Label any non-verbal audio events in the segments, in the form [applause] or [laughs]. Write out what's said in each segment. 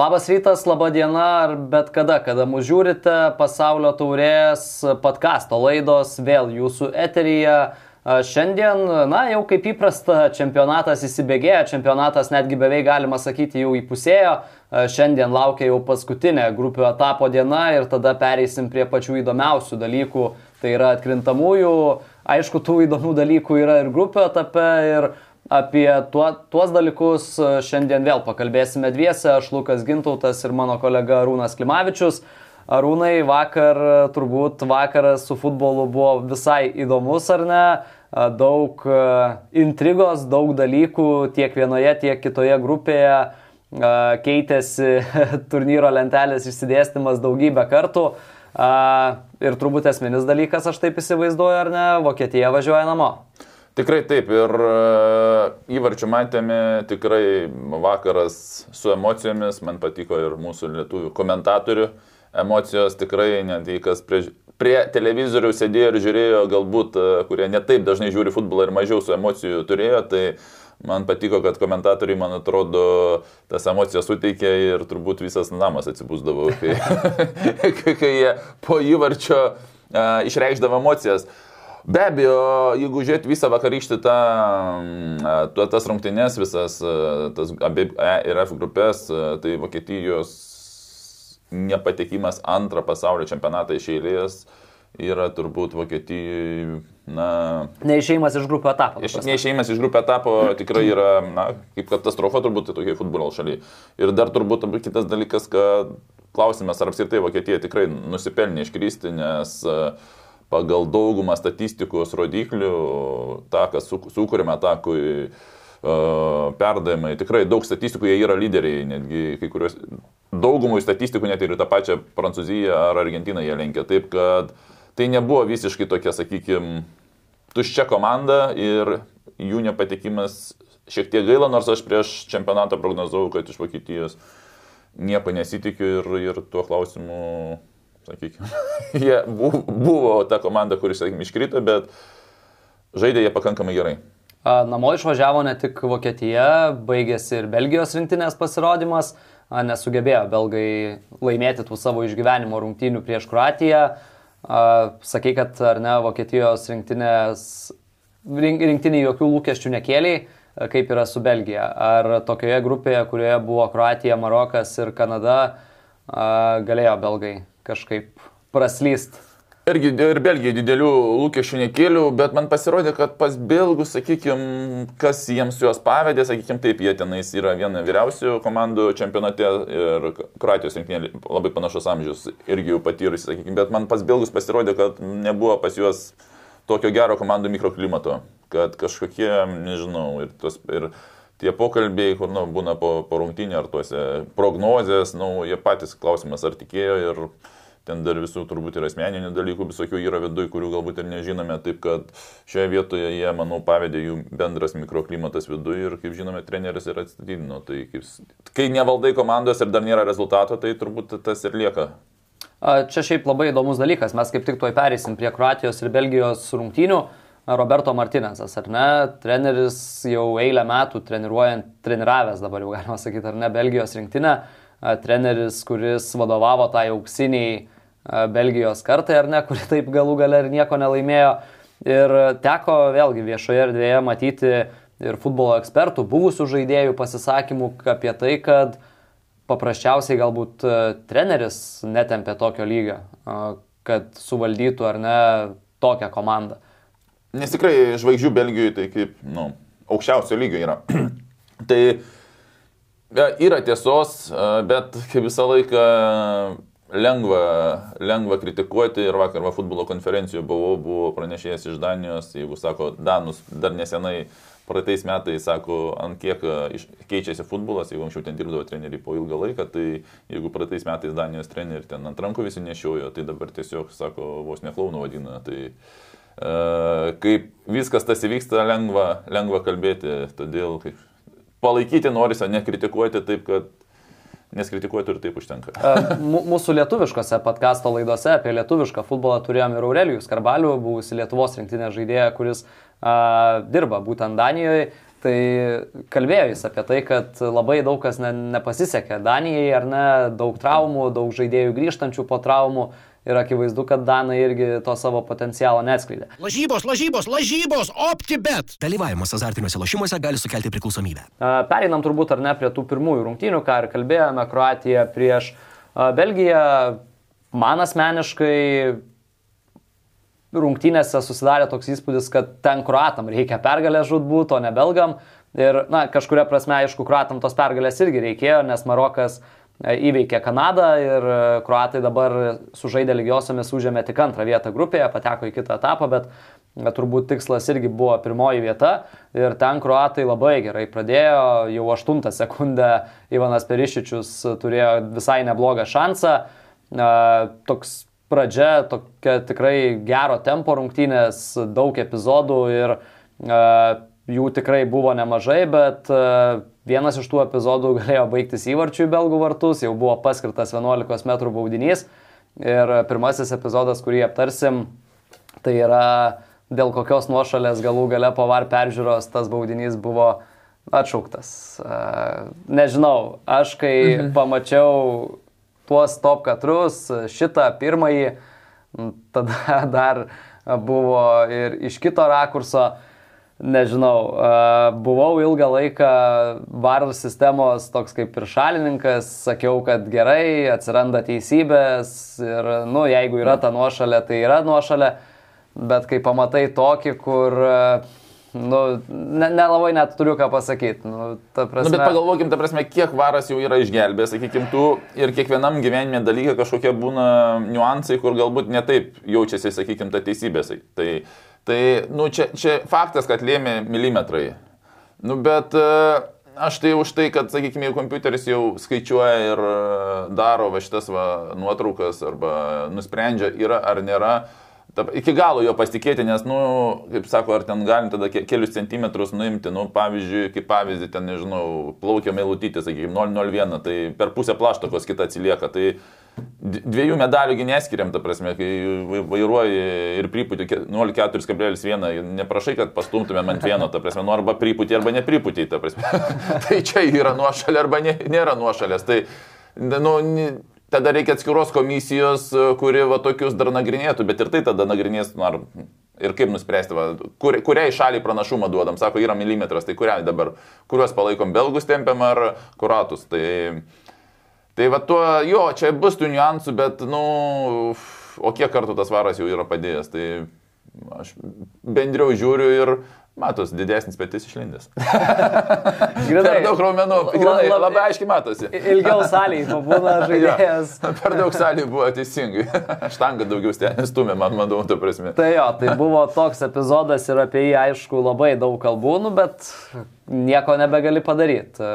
Labas rytas, laba diena, ar bet kada, kada mūsų žiūrite, pasaulio taurės podkasto laidos vėl jūsų eteryje. Šiandien, na, jau kaip įprasta, čempionatas įsibėgėjo, čempionatas netgi beveik galima sakyti jau įpusėjo. Šiandien laukia jau paskutinė grupių etapo diena ir tada pereisim prie pačių įdomiausių dalykų. Tai yra atkrintamųjų, aišku, tų įdomių dalykų yra ir grupių etape, ir Apie tuo, tuos dalykus e, šiandien vėl pakalbėsime dviese. Aš Lukas Gintautas ir mano kolega Arūnas Klimavičius. Arūnai, vakar e, turbūt vakaras su futbolu buvo visai įdomus, ar ne? E, daug intrigos, daug dalykų tiek vienoje, tiek kitoje grupėje keitėsi [laughs] turnyro lentelės išsidėstymas daugybę kartų. Ir turbūt esminis dalykas, aš taip įsivaizduoju, ar ne, Vokietija važiuoja namo. Tikrai taip ir e, įvarčių matėme tikrai vakaras su emocijomis, man patiko ir mūsų lietuvių komentatorių emocijos tikrai, net jei kas prie, prie televizorių sėdėjo ir žiūrėjo, galbūt, e, kurie netaip dažnai žiūri futbolą ir mažiau su emocijų turėjo, tai man patiko, kad komentatoriai, man atrodo, tas emocijas suteikė ir turbūt visas namas atsibūsdavo, [laughs] kai, kai jie po įvarčio uh, išreikšdavo emocijas. Uh, Be abejo, jeigu žiūrėt visą vakarykštį tą, mm, tas rungtynės, visas tas abi E ir F grupės, tai Vokietijos nepatekimas antrą pasaulio čempionatą iš eilės yra turbūt Vokietijai, na... Neišėjimas iš grupio etapo. Iš, neišėjimas iš grupio etapo tikrai yra, na, kaip katastrofa turbūt tai tokiai futbolo šaliai. Ir dar turbūt kitas dalykas, kad klausimas, ar apskritai Vokietija tikrai nusipelnė iškrysti, nes uh, pagal daugumą statistikos rodiklių, tą, kas sukūrėme atakui, perdavimai, tikrai daug statistikų jie yra lyderiai, netgi kai kurios, daugumui statistikų net ir tą pačią Prancūziją ar Argentiną jie lenkia. Taip kad tai nebuvo visiškai tokia, sakykime, tuščia komanda ir jų nepatekimas šiek tiek gaila, nors aš prieš čempionatą prognozavau, kad iš Vokietijos nieko nesitikiu ir, ir tuo klausimu sakykime. [laughs] jie buvo ta komanda, kuris, sakykime, iškrito, bet žaidė jie pakankamai gerai. Namo išvažiavo ne tik Vokietija, baigėsi ir Belgijos rinktinės pasirodymas, nesugebėjo belgai laimėti tų savo išgyvenimo rungtynių prieš Kroatiją. Sakai, kad ar ne, Vokietijos rinktinės, rinktinė jokių lūkesčių nekėliai, kaip yra su Belgija. Ar tokioje grupėje, kurioje buvo Kroatija, Marokas ir Kanada, galėjo belgai kažkaip praslyst. Irgi ir Belgijai didelių lūkesčių nekėliau, bet man pasirodė, kad pas Belgus, sakykime, kas jiems juos pavedė, sakykime, taip, jie tenais yra viena vyriausių komandų čempionate ir Kroatijos rinktinė labai panašus amžius irgi jau patyrusi, sakykime, bet man pas Belgus pasirodė, kad nebuvo pas juos tokio gero komandų mikroklimato, kad kažkokie, nežinau, ir, tos, ir tie pokalbiai, kur nu, būna po, po rungtynį ar tuose prognozės, nu, jie patys klausimas ar tikėjo ir ten dar visų turbūt ir asmeninių dalykų visokių yra viduje, kurių galbūt ir nežinome, taip kad šioje vietoje jie, manau, pavedė jų bendras mikroklimatas viduje ir, kaip žinome, treneris ir atstatydino. Tai kaip, kai nevaldai komandos ir dar nėra rezultato, tai turbūt tas ir lieka. Čia šiaip labai įdomus dalykas, mes kaip tik tuoj perėsim prie Kroatijos ir Belgijos rungtynių. Roberto Martinezas, ar ne? Treneris jau eilę metų treniruojant, treniravęs dabar jau galima sakyti, ar ne, Belgijos rinktinę. Treneris, kuris vadovavo tai auksiniai Belgijos kartai, ar ne, kuri taip galų gale ir nieko nelaimėjo. Ir teko vėlgi viešoje erdvėje matyti ir futbolo ekspertų, buvusių žaidėjų pasisakymų apie tai, kad paprasčiausiai galbūt treneris netempė tokio lygio, kad suvaldytų ar ne tokią komandą. Nes tikrai žvaigždžių Belgijoje tai kaip, nu, aukščiausio lygio yra. [clears throat] tai yra tiesos, bet kaip visą laiką lengva, lengva kritikuoti. Ir vakar va, futbolo konferencijoje buvau, buvo pranešėjas iš Danijos, jeigu sako, Danus dar nesenai, praeitais metais, sako, ant kiek keičiasi futbolas, jeigu anksčiau ten dirbdavo treneriai po ilgą laiką, tai jeigu praeitais metais Danijos treneriai ten ant rankų visi nešiojo, tai dabar tiesiog, sako, vos neklaunų vadina. Tai, uh, kaip viskas tas įvyksta, lengva, lengva kalbėti, todėl kaip, palaikyti norisi, nekritikuoti taip, kad nes kritikuoti ir taip užtenka. Mūsų lietuviškose podkasto laidose apie lietuvišką futbolą turėjom ir Aurelijus Karbalių, buvusi Lietuvos rinktinė žaidėja, kuris a, dirba būtent Danijoje. Tai kalbėjo jis apie tai, kad labai daug kas ne, nepasisekė Danijai, ar ne, daug traumų, daug žaidėjų grįžtančių po traumų ir akivaizdu, kad Danai irgi to savo potencialo neatskleidė. Lažybos, lažybos, lažybos, optibet. Dalyvavimas azartiniuose lošimuose gali sukelti priklausomybę. Pereinam turbūt ar ne prie tų pirmųjų rungtynių, ką ir kalbėjome, Kroatija prieš Belgiją. Man asmeniškai rungtynėse susidarė toks įspūdis, kad ten kruatam reikia pergalę žudbūt, o ne belgam. Ir, na, kažkuria prasme, aišku, kruatam tos pergalės irgi reikėjo, nes Marokas e, įveikė Kanadą ir e, kruatai dabar sužaidė lygiosiomis užėmė tik antrą vietą grupėje, pateko į kitą etapą, bet e, turbūt tikslas irgi buvo pirmoji vieta ir ten kruatai labai gerai pradėjo, jau 8 sekundę Ivanas Perišičius turėjo visai neblogą šansą. Toks pradžia tokia tikrai gero tempo rungtynės, daug epizodų ir jų tikrai buvo nemažai, bet vienas iš tų epizodų [laughs] galėjo baigtis įvarčių į belgų vartus, jau buvo paskirtas 11 m baudinys ir pirmasis epizodas, kurį aptarsim, tai yra dėl kokios nuošalės galų gale po var peržiūros tas baudinys buvo atšauktas. Nežinau, aš kai mhm. pamačiau tuos top katrus, šitą pirmąjį, tada [laughs] dar buvo ir iš kito rakurso, nežinau, buvau ilgą laiką VAR sistemos toks kaip ir šalininkas, sakiau, kad gerai, atsiranda teisybės ir, nu, jeigu yra ta nuošalė, tai yra nuošalė, bet kai pamatai tokį, kur Nu, nelabai ne net turiu ką pasakyti. Nu, prasme... nu, bet pagalvokim, ta prasme, kiek varas jau yra išgelbėjęs, sakykim, tu ir kiekvienam gyvenime dalykai kažkokie būna niuansai, kur galbūt netaip jaučiasi, sakykim, ta teisybė. Tai, tai nu, čia, čia faktas, kad lėmė milimetrai. Nu, bet uh, aš tai už tai, kad, sakykime, jau kompiuteris jau skaičiuoja ir e, daro va šitas va nuotraukas arba nusprendžia, yra ar nėra. Uh, iki galo jo pasitikėti, nes, nu, kaip sako, ar ten galim tada kelius centimetrus nuimti, nu, pavyzdžiui, kaip pavyzdį, ten, nežinau, plaukia meilutytis, sakykime, 001, tai per pusę plaštokos kita atsilieka. Tai dviejų medalių neskiriam, ta prasme, kai vairuoji ir pripūti 0,4,1, neprašai, kad pastumtumėm ant vieno, ta prasme, nu, arba pripūti, arba nepripūti, ta prasme. [laughs] tai čia yra nuošalė arba ne, nėra nuošalės. Tai, nu, tada reikia atskiros komisijos, e, kuri va tokius dar nagrinėtų, bet ir tai tada nagrinės, nu, ar ir kaip nuspręsti, va, kur, kuriai šaliai pranašumą duodam, sako, yra milimetras, tai kuriai dabar, kuriuos palaikom belgus tempiam ar kuratus. Tai, tai va tuo, jo, čia bus tų niuansų, bet, nu, o kiek kartų tas varas jau yra padėjęs, tai aš bendriau žiūriu ir Matos, didesnis petis išlindęs. [laughs] Per daug raumenų. Grinai, la, labai aiškiai matosi. Ilgiau salėje [laughs] pabūna žaidėjas. ja, [laughs] per daug salėje buvo teisingai. Štanga daugiau stumė, man manau, to prasme. Tai jo, tai buvo toks epizodas ir apie jį aišku labai daug kalbų, nu, bet nieko nebegali padaryti.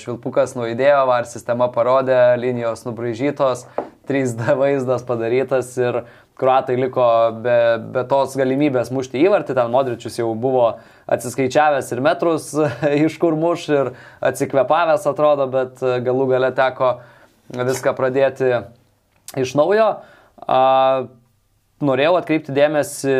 Švilpukas nuėdėjo, var sistema parodė, linijos nubraižytos, 3D vaizdas padarytas ir kruatai liko be, be tos galimybės mušti įvartį, ten Modričius jau buvo atsiskaičiavęs ir metrus, [laughs] iš kur muš ir atsikvepavęs atrodo, bet galų gale teko viską pradėti iš naujo. A, norėjau atkreipti dėmesį,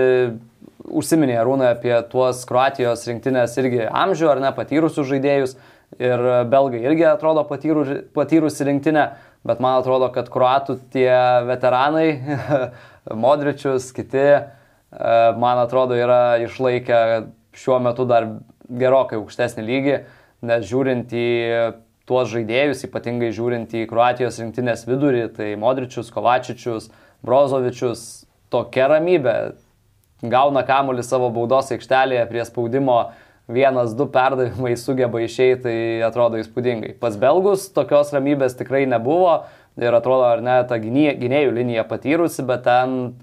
užsiminė Rūna apie tuos Kroatijos rinktinės irgi amžių ar ne patyrusius žaidėjus ir belgai irgi atrodo patyrų, patyrusi rinktinė, bet man atrodo, kad kruatų tie veteranai [laughs] Modričius, kiti, e, man atrodo, yra išlaikę šiuo metu dar gerokai aukštesnį lygį, nes žiūrint į tuos žaidėjus, ypatingai žiūrint į Kroatijos rinktinės vidurį, tai Modričius, Kovačičius, Brozovičius, tokia ramybė, gauna kamuolį savo baudos aikštelėje prie spaudimo, vienas, du perdavimai sugeba išeiti, tai atrodo įspūdingai. Pas belgus tokios ramybės tikrai nebuvo, ir atrodo, ar ne, ta gynėjų linija patyrusi, bet ten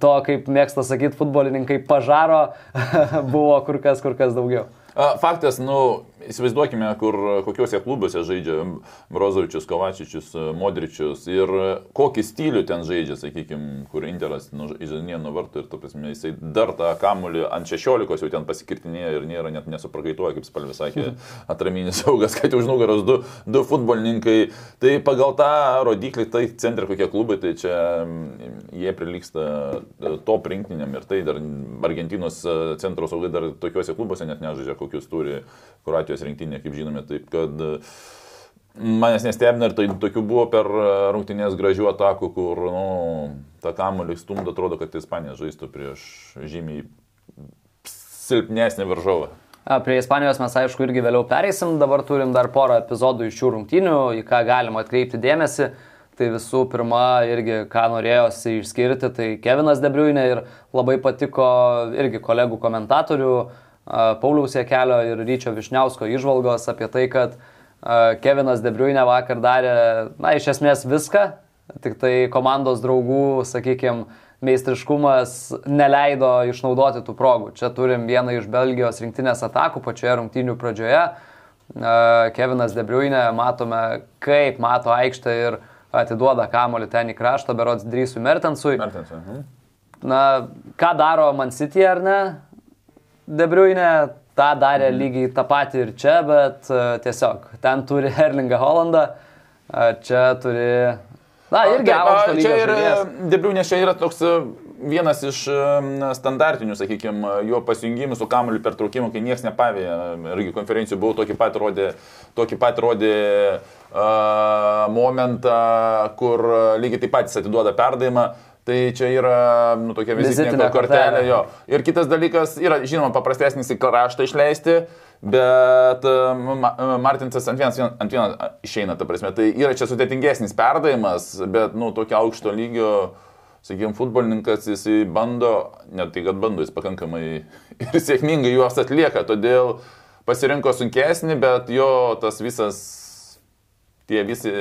to, kaip mėgsta sakyti futbolininkai, pažaro [laughs] buvo kur kas, kur kas daugiau. Faktas, nu, įsivaizduokime, kur, kokiuose klubuose žaidžia Brozovičius, Kovačičius, Modričius ir kokį stilių ten žaidžia, sakykime, kur Interas nu, įžanė nuo vartų ir, tu prasme, jisai dar tą kamuolį ant 16 jau ten pasikirtinėja ir nėra net nesuprakaituoja, kaip spalvis sakė, [laughs] atraminis saugas, kad už nugaros du, du futbolininkai. Tai pagal tą rodiklį, tai centre kokie klubai, tai čia jie prilyksta top rinktiniam ir tai dar Argentinos centro saugai dar tokiuose klubuose net nežaidžia, kokius turi Kroatijos rinktinė, kaip žinome. Taip kad e, manęs nestebina ir tai tokių buvo per rungtynės gražių atakų, kur nu, tą kamuolį stumdo, atrodo, kad Ispanija žaistų prieš žymiai silpnesnį varžovą. Prie Ispanijos mes aišku irgi vėliau pereisim, dabar turim dar porą epizodų iš šių rungtynių, į ką galima atkreipti dėmesį. Tai visų pirma, irgi ką norėjosi išskirti, tai Kevinas Debriuinė ir labai patiko irgi kolegų komentatorių Pauliaus Jekelio ir Ryčio Višniausko išvalgos apie tai, kad Kevinas Debriuinė vakar darė, na, iš esmės viską, tik tai komandos draugų, sakykime, meistriškumas neleido išnaudoti tų progų. Čia turim vieną iš Belgijos rinktinės atakų pačioje rungtynių pradžioje. Kevinas Debriuinė, matome, kaip mato aikštę ir atiduoda kamolį ten į kraštą, berods Drysui Mertensui. Mertensui. Mhm. Na, ką daro Man City ar ne? Debriuinė tą darė lygiai tą patį ir čia, bet uh, tiesiog ten turi [laughs] Erlingą Holandą, uh, čia turi... Na, irgi aukšto lygio. Čia ir žaidėjas. Debriuinė čia yra toks e, vienas iš e, standartinių, sakykime, jo pasijungimų su kamuoliu per traukimą, kai niekas nepavėja. Irgi konferencijų buvau tokį pat rodė, tokį pat rodė momentą, kur lygiai taip pat jis atiduoda perdavimą. Tai čia yra nu, tokia vizitinė kortelė jo. Ir kitas dalykas yra, žinoma, paprastesnis į kraštą išleisti, bet Ma- Martinsas ant vienas vien- ant vieno išeina, ta prasme. Tai yra čia sudėtingesnis perdavimas, bet, nu, tokio aukšto lygio, sakykime, futbolininkas, jis bando, net tai, kad bando, jis pakankamai [laughs] ir sėkmingai juos atlieka, todėl pasirinko sunkesnį, bet jo tas visas, tie visi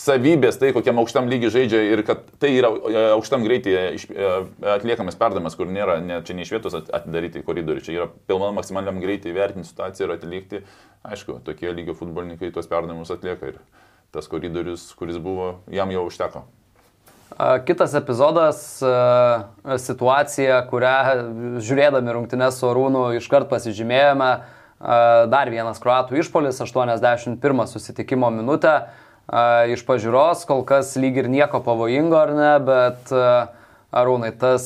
savybės, tai kokiam aukštam lygiai žaidžia ir kad tai yra e, aukštam greitai iš- e, atliekamas perdavimas, kur nėra, ne, čia ne iš vietos at- atidaryti koridorių, čia yra pilnam maksimaliam greitai vertinti situaciją ir atlikti. Aišku, tokie lygio futbolininkai tuos perdavimus atlieka ir tas koridorius, kuris buvo, jam jau užteko. Kitas epizodas a, - situacija, kurią žiūrėdami rungtynės su Arūnu iškart pasižymėjome. Dar vienas kruatų išpolis, 81 susitikimo minutė. A, Iš pažiūros kol kas lyg ir nieko pavojingo, ar ne, bet Arūnai, tas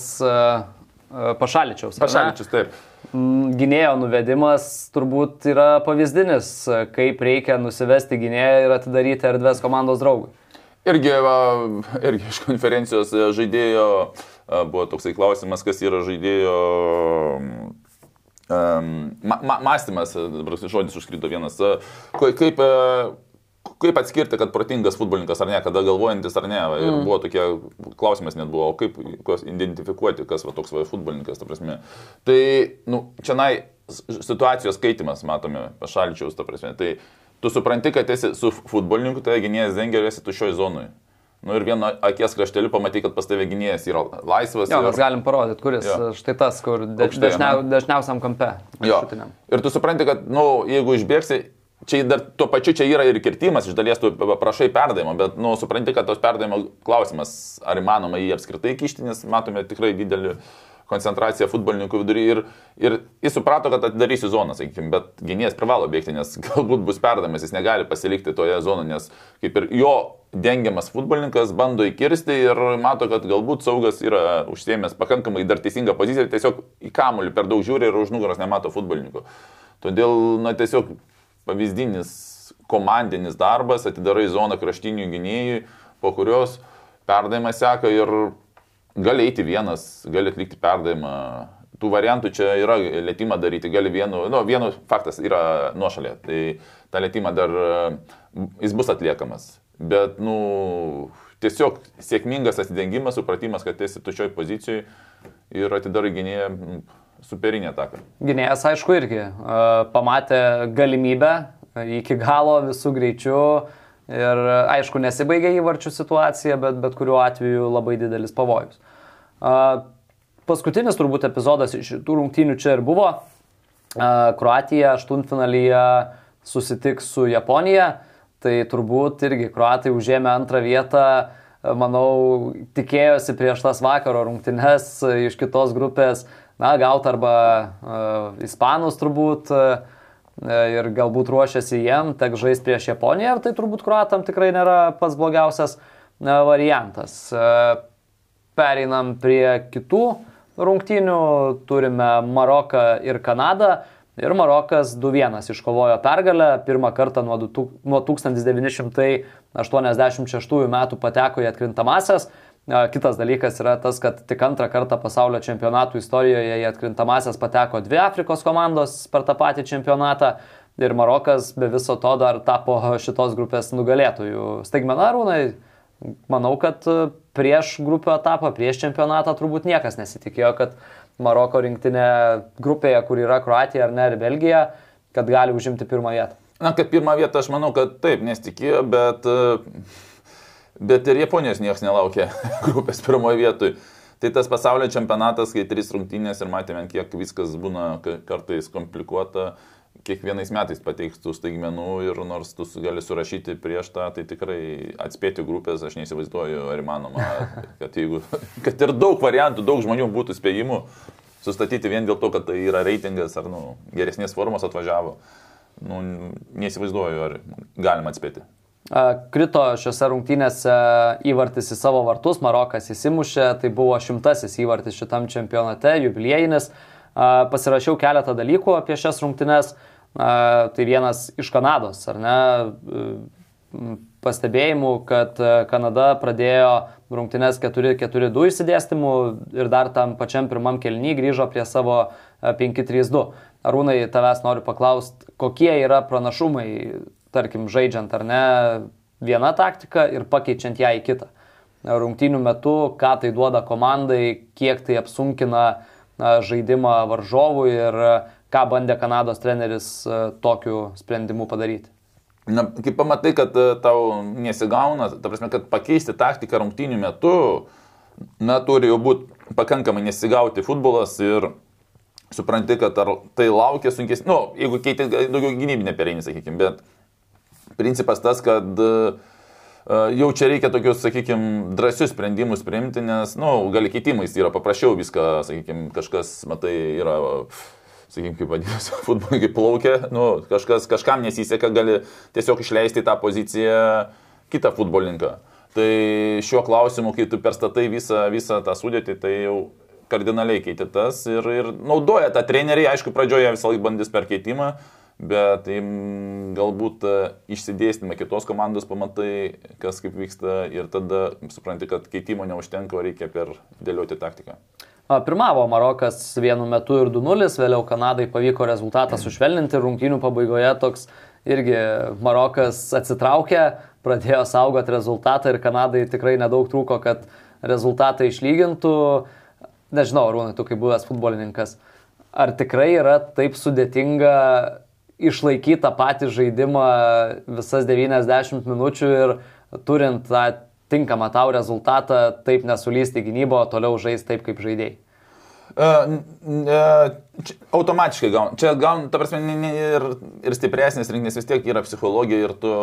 pašaličiaus. Pašaličius, taip. Mm, Gynėjo nuvedimas turbūt yra pavyzdinis, kaip reikia nusivesti gynėją ir atidaryti erdvės komandos draugui. Irgi, va, irgi iš konferencijos žaidėjo buvo toksai klausimas, kas yra žaidėjo ma, ma, mąstymas, e, žodis užkrito vienas, e, kaip, e, kaip atskirti, kad protingas futbolininkas ar ne, kada galvojantis ar ne. Ir buvo tokie klausimas net buvo, kaip identifikuoti, kas va, toks va, futbolininkas, ta prasme. Tai, nu, čia nai situacijos skaitimas, matome, pašalčiaus, ta prasme. Tai tu supranti, kad esi su futbolininku, tai gynėjas dengia ir esi tušioj zonui. Nu ir vieno akies krašteliu pamatai, kad pas tave gynėjas yra laisvas. Jo, ir... mes galim parodyti, kuris Jo. jo. štai tas, kur de, Aukštai, dažniau, aha. dažniausiam kampe. Jo. viršutiniam. Ir tu supranti, kad, nu, jeigu išbėgsi, čia dar tuo pačiu čia yra ir kirtimas, iš dalies tu prašai perdavimo, bet, nu, supranti, kad tos perdavimo klausimas, ar įmanoma jį apskritai kišti, nes matome tikrai didelį koncentraciją futbolininkų vidury ir, ir jis suprato, kad atidarysi zoną, sakykime, bet gynėjas privalo bėgti, nes [laughs] galbūt bus perdamas, jis negali pasilikti toje zonoje, nes kaip ir jo dengiamas futbolininkas bando įkirsti ir mato, kad galbūt saugas yra užsiemęs pakankamai dar teisingą poziciją, tiesiog į kamuolį per daug žiūri ir už nugaros nemato futbolininkų. Todėl, na, tiesiog pavyzdinis komandinis darbas, atidarai zoną kraštinių gynėjų, po kurios perdavimas seka ir gali eiti vienas, gali atlikti perdavimą. Tų variantų čia yra lėtimą daryti, gali vienu, nu, vienu faktas yra nuošalė, tai tą lėtimą dar jis bus atliekamas. Bet, nu, tiesiog sėkmingas atidengimas, supratimas, kad esi tučioj pozicijoje ir atidarai gynėją mm, superinį ataką. Gynėjas, aišku, irgi pamatė galimybę iki galo visų greičių ir, aišku, nesibaigė įvarčių situacija, bet bet kuriuo atveju labai didelis pavojus. Paskutinis turbūt epizodas iš tų rungtynių čia ir buvo. Kroatija aštuntfinalyje susitiks su Japonija, tai turbūt irgi Kroatai užėmė antrą vietą, manau, tikėjosi prieš tas vakaro rungtynes iš kitos grupės, na, gauti arba uh, Ispanus turbūt uh, ir galbūt ruošiasi jiem, tek žaisti prieš Japoniją, tai turbūt Kroatam tikrai nėra pats blogiausias uh, variantas. Uh, pereinam prie kitų rungtynių, turime Maroką ir Kanadą. Ir Marokas 2-1 iškovojo pergalę, pirmą kartą nuo 1986 metų pateko į atkrintamasias. Kitas dalykas yra tas, kad tik antrą kartą pasaulio čempionatų istorijoje į atkrintamasias pateko dvi Afrikos komandos per tą patį čempionatą. Ir Marokas be viso to dar tapo šitos grupės nugalėtojų. Staigmena Rūnai, manau, kad prieš grupių etapą, prieš čempionatą turbūt niekas nesitikėjo, kad Maroko rinktinė grupėje, kur yra Kroatija ar ne, ir Belgija, kad gali užimti pirmą vietą. Na, kad pirmą vietą aš manau, kad taip, nesitikėjo, bet, bet ir Japonijos niekas nelaukė [laughs] grupės pirmoje vietoje. Tai tas pasaulio čempionatas, kai trys rungtynės ir matėme, kiek viskas būna kartais komplikuota, kiekvienais metais pateiks tų staigmenų ir nors tu gali surašyti prieš tą, tai tikrai atspėti grupės, aš neįsivaizduoju, ar įmanoma, [laughs] kad, jeigu, kad ir daug variantų, daug žmonių būtų spėjimų sustatyti vien dėl to, kad tai yra reitingas ar nu, geresnės formos atvažiavo, nu, neįsivaizduoju, ar galima atspėti. Krito šiuose rungtynėse įvartis į savo vartus, Marokas įsimušė, tai buvo šimtasis įvartis šitam čempionate, jubiliejinis. Pasirašiau keletą dalykų apie šias rungtynes. Tai vienas iš Kanados, ar ne, pastebėjimų, kad Kanada pradėjo rungtynes 4-4-2 išsidėstymų ir dar tam pačiam pirmam kelnyje grįžo prie savo 5-3-2. Arūnai, tavęs noriu paklausti, kokie yra pranašumai, tarkim, žaidžiant ar ne vieną taktiką ir pakeičiant ją į kitą. Rungtynių metu, ką tai duoda komandai, kiek tai apsunkina žaidimą varžovui ir ką bandė Kanados treneris tokiu sprendimu padaryti. Na, kai pamatai, kad tau nesigauna, ta prasme, kad pakeisti taktiką rungtynių metu, na, turi jau būti pakankamai nesigauti futbolas ir supranti, kad ar tai laukia sunkės, na, nu, jeigu keiti daugiau gynybinė pereinį, sakykime, bet principas tas, kad uh, jau čia reikia tokius, sakykime, drąsius sprendimus priimti, nes, na, nu, gali keitimais yra paprasčiau viską, sakykime, kažkas, matai, yra, sakykime, kaip vadinasi, [laughs] futbolininkai plaukia, nu, kažkas, kažkam nesiseka, gali tiesiog išleisti tą poziciją kitą futbolininką. Tai šiuo klausimu, kai tu perstatai visą, visą tą sudėtį, tai jau kardinaliai keitė tas ir, ir naudoja tą trenerį, aišku, pradžioje visą laiką bandys per keitimą, bet galbūt e, išsidėstymą kitos komandos pamatai, kas kaip vyksta ir tada supranti, kad keitimo neužtenka, reikia per dėlioti taktiką. Pirmavo Marokas vienu metu ir 2-0, vėliau Kanadai pavyko rezultatą sušvelninti, rungtynių pabaigoje toks irgi Marokas atsitraukė, pradėjo saugoti rezultatą ir Kanadai tikrai nedaug trūko, kad rezultatą išlygintų. Nežinau, Rūnai, tu kaip buvęs futbolininkas, ar tikrai yra taip sudėtinga išlaikyti tą patį žaidimą visas 90 minučių ir turint tą tinkamą tau rezultatą, taip nesulysti gynybą, o toliau žaisti taip, kaip žaidėjai. Uh, uh, automatiškai gaun. Čia gaun, ta prasme, ir, ir stipresnis rinkinys vis tiek yra psichologija ir tu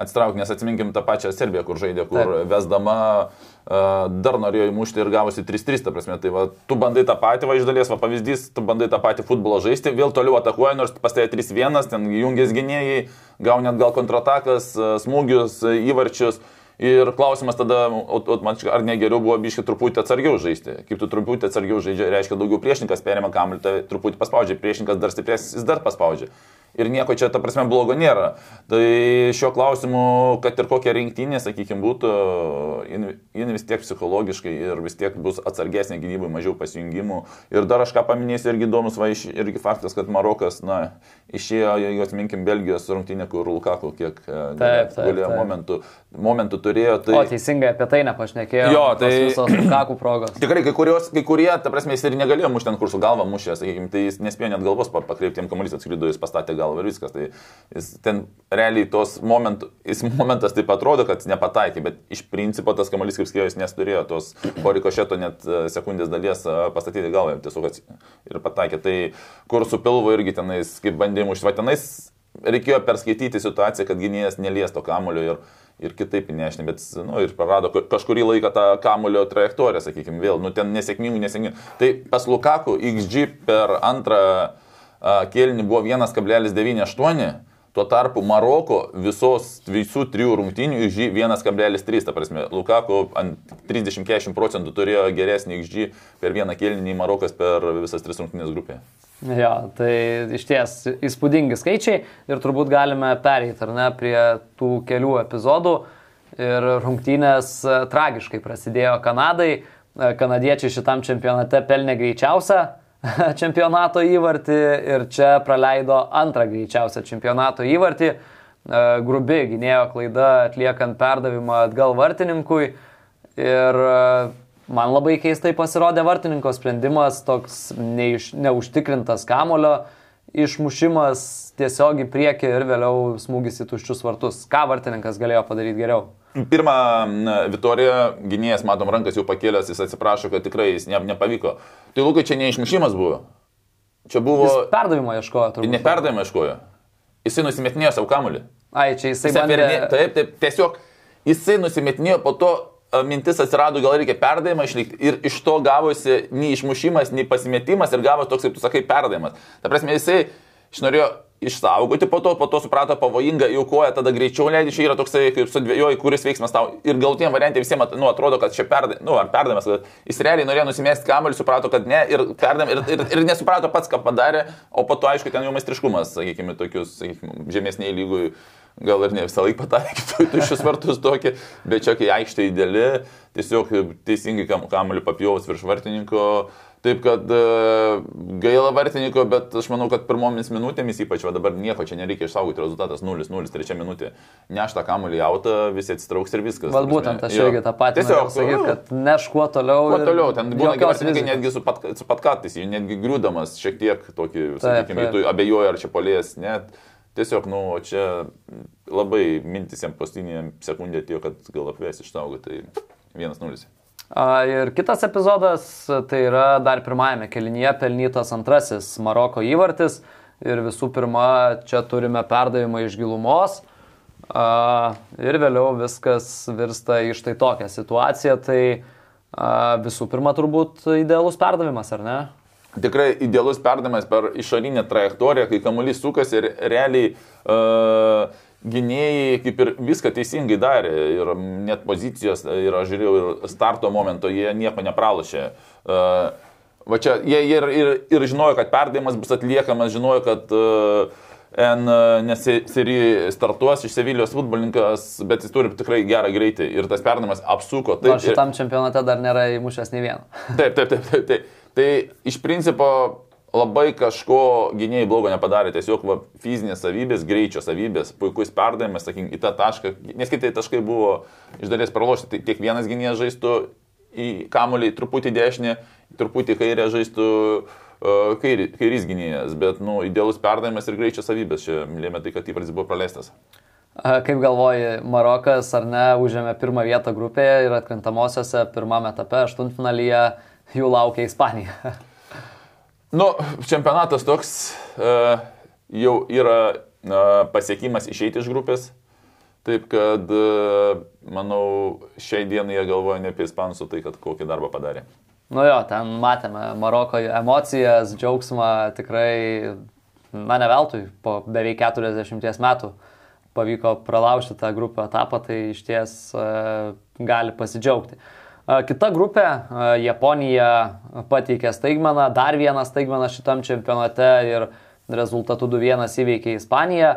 atsitrauk, nes atsiminkim tą pačią Serbiją, kur žaidė, kur Taip. vesdama uh, dar norėjo įmušti ir gavosi 3-3, ta prasme, tai va, tu bandai tą patį, va iš dalies, va pavyzdys, tu bandai tą patį futbolą žaisti, vėl toliau atakuoji, nors pas tai 3-1, ten jungės gynėjai, gauni atgal kontratakas, smūgius, įvarčius. Ir klausimas tada, ar ne geriau buvo biškai truputį atsargiau žaisti. Kaip tu truputį atsargiau žaidži, reiškia daugiau priešininkas perima kamuolį, tai truputį paspaudžia, priešininkas dar stipresnis, jis dar paspaudžia ir nieko čia, ta prasme, blogo nėra. Tai šiuo klausimu, kad ir kokia rinktinė, sakykime, būtų, jin vis tiek psichologiškai ir vis tiek bus atsargesnė gynybai, mažiau pasijungimų. Ir dar aš ką paminėsiu, irgi įdomus, va, irgi faktas, kad Marokas, na, išėjo, jeigu atminkim, Belgijos rungtinė, kur Lukaku kiek e, galėjo momentų, momentų turėjo. Tai... O teisingai apie tai nepašnekėjo. Jo, tai visos Lukaku progos. Tikrai, kai, kurios, kai kurie, ta prasme, jis ir negalėjo mušti ant kursų galvą mušę, sakykime, tai jis nespėjo net galvos pakreipti, jam kamuolys atskrido, jis pastatė galvą ir viskas. Tai jis ten realiai tos momentų, jis momentas taip atrodo, kad nepataikė, bet iš principo tas kamuolys kaip skėjo, jis nesturėjo tos porikošeto net e, sekundės dalies e, pastatyti galvą, tiesiog ir pataikė. Tai kur su pilvu irgi tenais, kaip bandėm užsivati, tenais reikėjo perskaityti situaciją, kad gynėjas neliesto kamulio ir, ir kitaip nešni, bet nu, ir prarado ka- kažkurį laiką tą kamulio trajektoriją, sakykime, vėl, nu ten nesėkmingų, nesėkmingų. Tai pas Lukaku XG per antrą kėlinį buvo 1,98. Tuo tarpu Maroko visos visų trijų rungtynių XG 1,3, ta prasme, Lukaku ant 30-40 procentų turėjo geresnį XG per vieną kėlinį nei Marokas per visas tris rungtynės grupėje. Jo, tai iš ties įspūdingi skaičiai ir turbūt galime pereiti, ar ne, prie tų kelių epizodų. Ir rungtynės e, tragiškai prasidėjo Kanadai. E, Kanadiečiai šitam čempionate pelnė greičiausią [laughs] čempionato įvartį ir čia praleido antrą greičiausią čempionato įvartį. E, Grubi gynėjo klaida atliekant perdavimą atgal vartininkui. Ir e, man labai keistai pasirodė vartininko sprendimas, toks neiš, neužtikrintas kamulio išmušimas tiesiog į priekį ir vėliau smūgis į tuščius vartus. Ką vartininkas galėjo padaryti geriau? Pirmą Vitoriją gynėjas, matom, rankas jau pakėlęs, jis atsiprašo, kad tikrai jis ne, nepavyko. Tai Lukai čia neišmušimas buvo. Čia buvo... Jis perdavimo ieškojo, turbūt. Neperdavimą iškojo. Jisai nusimetinėjo savo kamuolį. Ai, čia jisai Jisai bandė... pernė- Taip, taip, tiesiog jisai nusimetinėjo, po to mintis atsirado, gal reikia perdavimą išlikti ir iš to gavosi nei išmušimas, nei pasimetimas ir gavosi toks, kaip tu sakai, perdavimas. Ta prasme, jisai išnorėjo išsaugoti po to, po to suprato pavojinga, jau koja tada greičiau leidži, čia yra toksai, kaip sudvėjoji, kuris veiksmas tau. Ir galutiniam variantė visiems, nu, atrodo, kad čia perdavimas, nu, ar perdavimas, kad jis realiai norėjo nusimesti kamuolį, suprato, kad ne, ir perdavim, ir, ir, ir nesuprato pats, ką padarė, o po to, aišku, ten jau meistriškumas, sakykime, tokius, sakykime, žemesniai lygui gal ir ne visą laiką pataikytų į tuščius vartus tokį, bet čia kai aikštė įdėlė, tiesiog teisingai kam, kamuolį papjovus virš vartininko. Taip kad e, gaila vartininko, bet aš manau, kad pirmomis minutėmis ypač, dabar nieko čia nereikia išsaugoti, rezultatas 0-0, trečia minutė. Neštą kamuolį jautą, visi atsitrauks ir viskas. Ta būtent aš irgi tą patį Tiesiog sakyti, nu, kad neš kuo toliau. Kuo toliau, ten būna rizikos. netgi su, pat, su patkartais, jį netgi griūdamas šiek tiek tokį, sakykime, tu abejoji, ar čia polės, net. Tiesiog, nu, o čia labai mintis jam pastinė sekundė atėjo, kad gal apvės išsaugoti, tai 1-0. Ir kitas epizodas, tai yra dar pirmajame kelinyje pelnytas antrasis Maroko įvartis. Ir visų pirma, čia turime perdavimą iš gilumos. Ir vėliau viskas virsta į štai tokią situaciją. Tai visų pirma, turbūt idealus perdavimas, ar ne? Tikrai idealus perdavimas per išorinę trajektoriją, kai kamuolys sukasi ir realiai uh, gynėjai kaip ir viską teisingai darė ir net pozicijos, ir aš žiūrėjau, ir starto momento jie nieko nepralošė. Uh, va čia jie ir, ir, ir žinojo, kad perdavimas bus atliekamas, žinojo, kad uh, N, nes Siri startuos iš Sevilijos futbolininkas, bet jis turi tikrai gerą greitį ir tas perdavimas apsuko. Taip, ir- šitam čempionate dar nėra įmušęs nei vieno. Taip, taip, taip, taip, taip. Tai iš principo labai kažko gynėjai blogo nepadarė, tiesiog va, fizinės savybės, greičio savybės, puikus perdavimas, sakykim, į tą tašką, nes kitai taškai buvo iš dalies pralošti, tai tiek vienas gynėjas žaistų į kamuolį truputį dešinę, truputį kairę žaistų uh, kairys gynėjas, bet, nu, idealus perdavimas ir greičio savybės čia lėmė tai, kad įvartis buvo praleistas. Kaip galvoji, Marokas ar ne užėmė pirmą vietą grupėje ir atkrintamosiose pirmame etape, aštuntfinalyje jų laukia Ispanija. [laughs] Nu, čempionatas toks uh, jau yra uh, pasiekimas išeiti iš grupės. Taip kad, uh, manau, šiai dienai jie galvoja ne apie ispanus, o tai, kad kokį darbą padarė. Nu jo, ten matėme Maroko emocijas, džiaugsmą tikrai, na ne veltui, po beveik 40 metų pavyko pralaužti tą grupę etapą, tai iš ties e, gali pasidžiaugti. E, Kita grupė, Japonija pateikė staigmeną, dar vieną staigmeną šitam čempionate ir rezultatų 2-1 įveikė Ispaniją.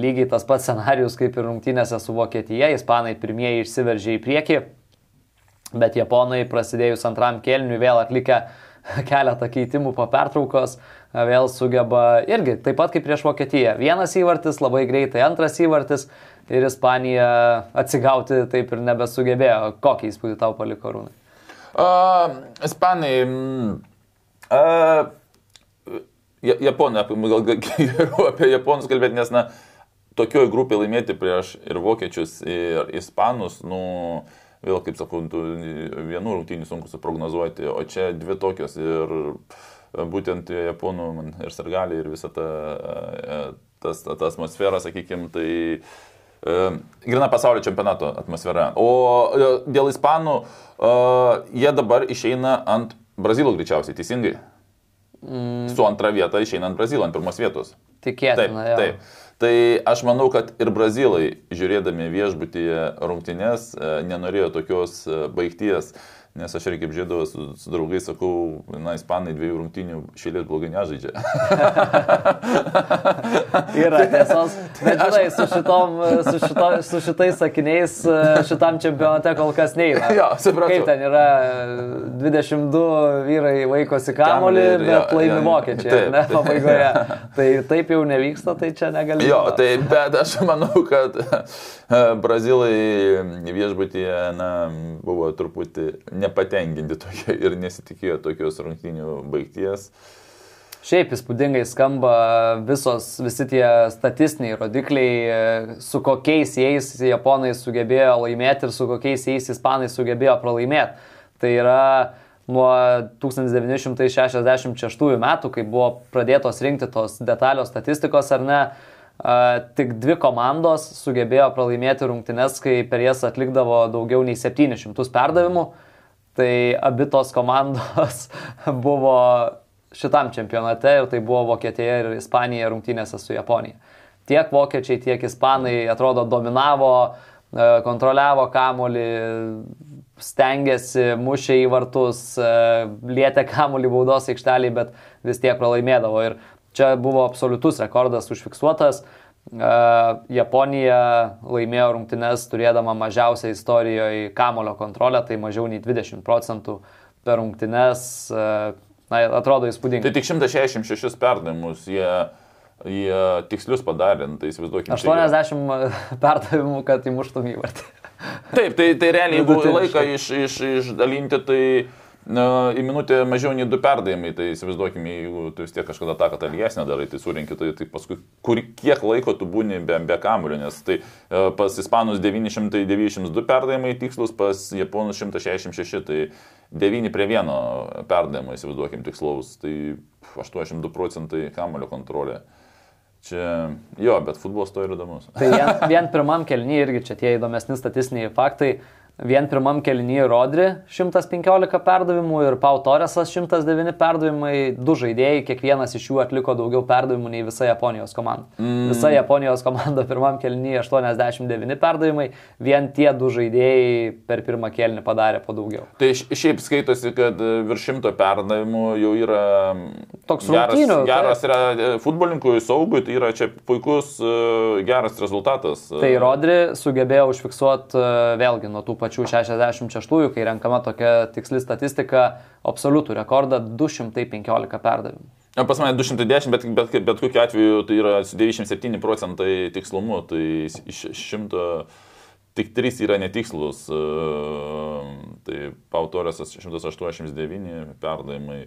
Lygiai tas pats scenarius kaip ir rungtynėse su Vokietija, Ispanai pirmieji išsiveržė į priekį. Bet japonai prasidėjus antram kelniui vėl atlikę [laughs] keletą keitimų po pertraukos, vėl sugeba irgi, taip pat kaip prieš Vokietiją. Vienas įvartis, labai greitai antras įvartis ir Ispanija atsigauti taip ir nebesugebėjo. Kokį įspūdį tau paliko Rūnai? Uh, ispanai. Uh, Ja- Japonai, gal geriau apie Japonus kalbėti, nes, na, tokioj grupėje laimėti prieš ir vokiečius, ir ispanus, nu, vėl, kaip sakau, vienų rungtynių sunku suprognozuoti, o čia dvi tokios ir būtent Japonų man ir sargaliai, ir visa ta, e, tas, ta, ta atmosfera, sakykime, tai grina pasaulio čempionato atmosfera. O dėl ispanų, jie dabar išeina ant Brazilų greičiausiai, teisingai? Mm. Su antra vieta išeina ant Brazilo, ant pirmos vietos. Taip, Tikėtina, jo. taip. Tai aš manau, kad ir brazilai, žiūrėdami viešbutyje rungtynės, nenorėjo tokios baigties, nes aš irgi kaip žiūrėdavau su, su draugais, sakau, na, ispanai dviejų rungtynių šėlės blogai nežaidžia. [laughs] Yra tiesos, bet žinai, su, šitom, su, šito, su šitais sakiniais šitam čempionate kol kas neina. Jo, supratau. Kaip ten yra, 22 vyrai laikosi kamolį, ir- bet jo, laimi jo, vokiečiai, taip, ne, pabaigoje. [laughs] Tai taip jau nevyksta, tai čia negali. Jo, tai bet aš manau, kad e, brazilai viešbutyje, na, buvo truputį nepatenkinti tokie ir nesitikėjo tokios rungtynių baigties. Šiaip įspūdingai skamba visos, visi tie statistiniai rodikliai, su kokiais jais japonai sugebėjo laimėti ir su kokiais jais ispanai sugebėjo pralaimėti. Tai yra nuo 1966 metų, kai buvo pradėtos rinkti tos detalios statistikos ar ne, tik dvi komandos sugebėjo pralaimėti rungtynes, kai per jas atlikdavo daugiau nei 700 perdavimų. Tai abi tos komandos [laughs] buvo šitam čempionate ir tai buvo Vokietija ir Ispanija rungtynėse su Japonija. Tiek vokiečiai, tiek ispanai atrodo dominavo, e, kontroliavo kamolį, stengiasi, mušė į vartus, e, lietė kamolį baudos aikštelį, bet vis tiek pralaimėdavo. Ir čia buvo absoliutus rekordas užfiksuotas. Japonija laimėjo rungtynes turėdama mažiausią istorijoje kamulio kontrolę, tai mažiau nei 20 procentų per rungtynes. Na, atrodo Tai įspūdingai. tik 166 perdavimus jie, jie tikslius padarė, nu, tai įsivaizduokime. 80 [laughs] perdavimų, kad įmuštum įvartį. Taip, tai, tai realiai, jeigu laiką iš, iš, išdalinti, tai na, į minutę mažiau nei du perdavimai, tai įsivaizduokime, jeigu tu vis tiek kažkada tą, kad ilgesnę darai, tai surinkit, tai, tai paskui kur, kiek laiko tu būni be, be kamulio, nes tai e, pas ispanus 992 perdavimai tikslus, pas japonus 166, tai 9 prie 1 perdavimai, įsivaizduokim, tikslaus, tai 82 procentai kamulio kontrolė. Čia, jo, bet futbolas to ir įdomus. Tai vien, vien pirmam kelnyje irgi čia tie įdomesni statistiniai faktai. Vien pirmam kelnyje Rodri 115 perdavimų ir Pau Torresas 109 perdavimai. Du žaidėjai, kiekvienas iš jų atliko daugiau perdavimų nei visa Japonijos komanda. Mm. Visa Japonijos komanda pirmam kelnyje 89 perdavimai. Vien tie du žaidėjai per pirmą kelnį padarė po daugiau. Tai šiaip skaitosi, kad e, virš šimto perdavimų jau yra Toks geras, rungtynių, geras yra e, futbolininkui, saugui, tai yra čia puikus, e, geras rezultatas. Tai Rodri sugebėjo užfiksuoti vėlgi nuo tų pačių 66-ųjų, kai renkama tokia tiksli statistika, absoliutų rekordą 215 perdavimų. Na, Pas mane 210, bet, bet, bet kokiu atveju tai yra su 97 procentai tikslumu, tai iš šimto tik 3 yra netikslus. e, Tai Pautorėsas 189 perdavimai,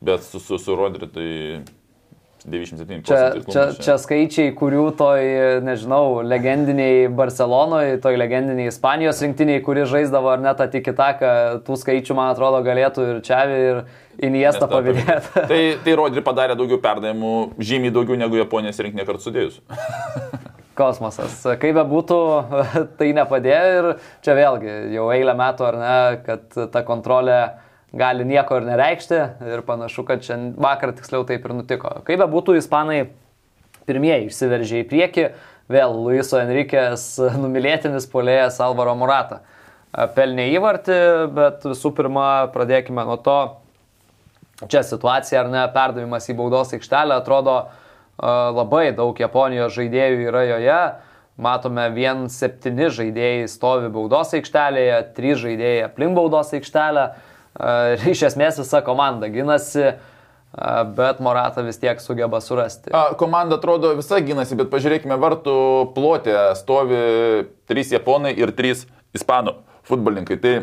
bet su, su, su Rodri tai 97 Čia, procentai. čia, čia skaičiai, kurių toj, nežinau, legendiniai Barcelonoje, toj legendiniai Ispanijos rinktiniai, kuri žaisdavo ar net atikitaką, tų skaičių, man atrodo, galėtų ir Čiavi, ir Iniesta pavydėti. [laughs] Tai, tai Rodri padarė daugiau perdavimų, žymiai daugiau negu Japonijos rinkinė kartu sudėjus. [laughs] Kosmosas. Kaip be būtų, [laughs] tai nepadėjo ir čia vėlgi jau eilę metų ar ne, kad ta kontrolė gali nieko ir nereikšti ir panašu, kad šiandien vakar tiksliau taip ir nutiko. Kaip be būtų, ispanai pirmieji išsiveržė į priekį, vėl Luiso Enriquez numylėtinis polėjas Alvaro Murata. Pelnė įvartį, bet visų pirma pradėkime nuo to, čia situacija ar ne, perdavimas į baudos aikštelę atrodo a, labai daug Japonijos žaidėjų yra joje. Matome, vien septyni žaidėjai stovi baudos aikštelėje, trys žaidėjai aplink baudos aikštelę. Ir iš esmės visa komanda ginasi, bet Morata vis tiek sugeba surasti. A, komanda atrodo visa gynasi, bet pažiūrėkime, vartų plotė stovi trys japonai ir trys ispanų futbolininkai. Tai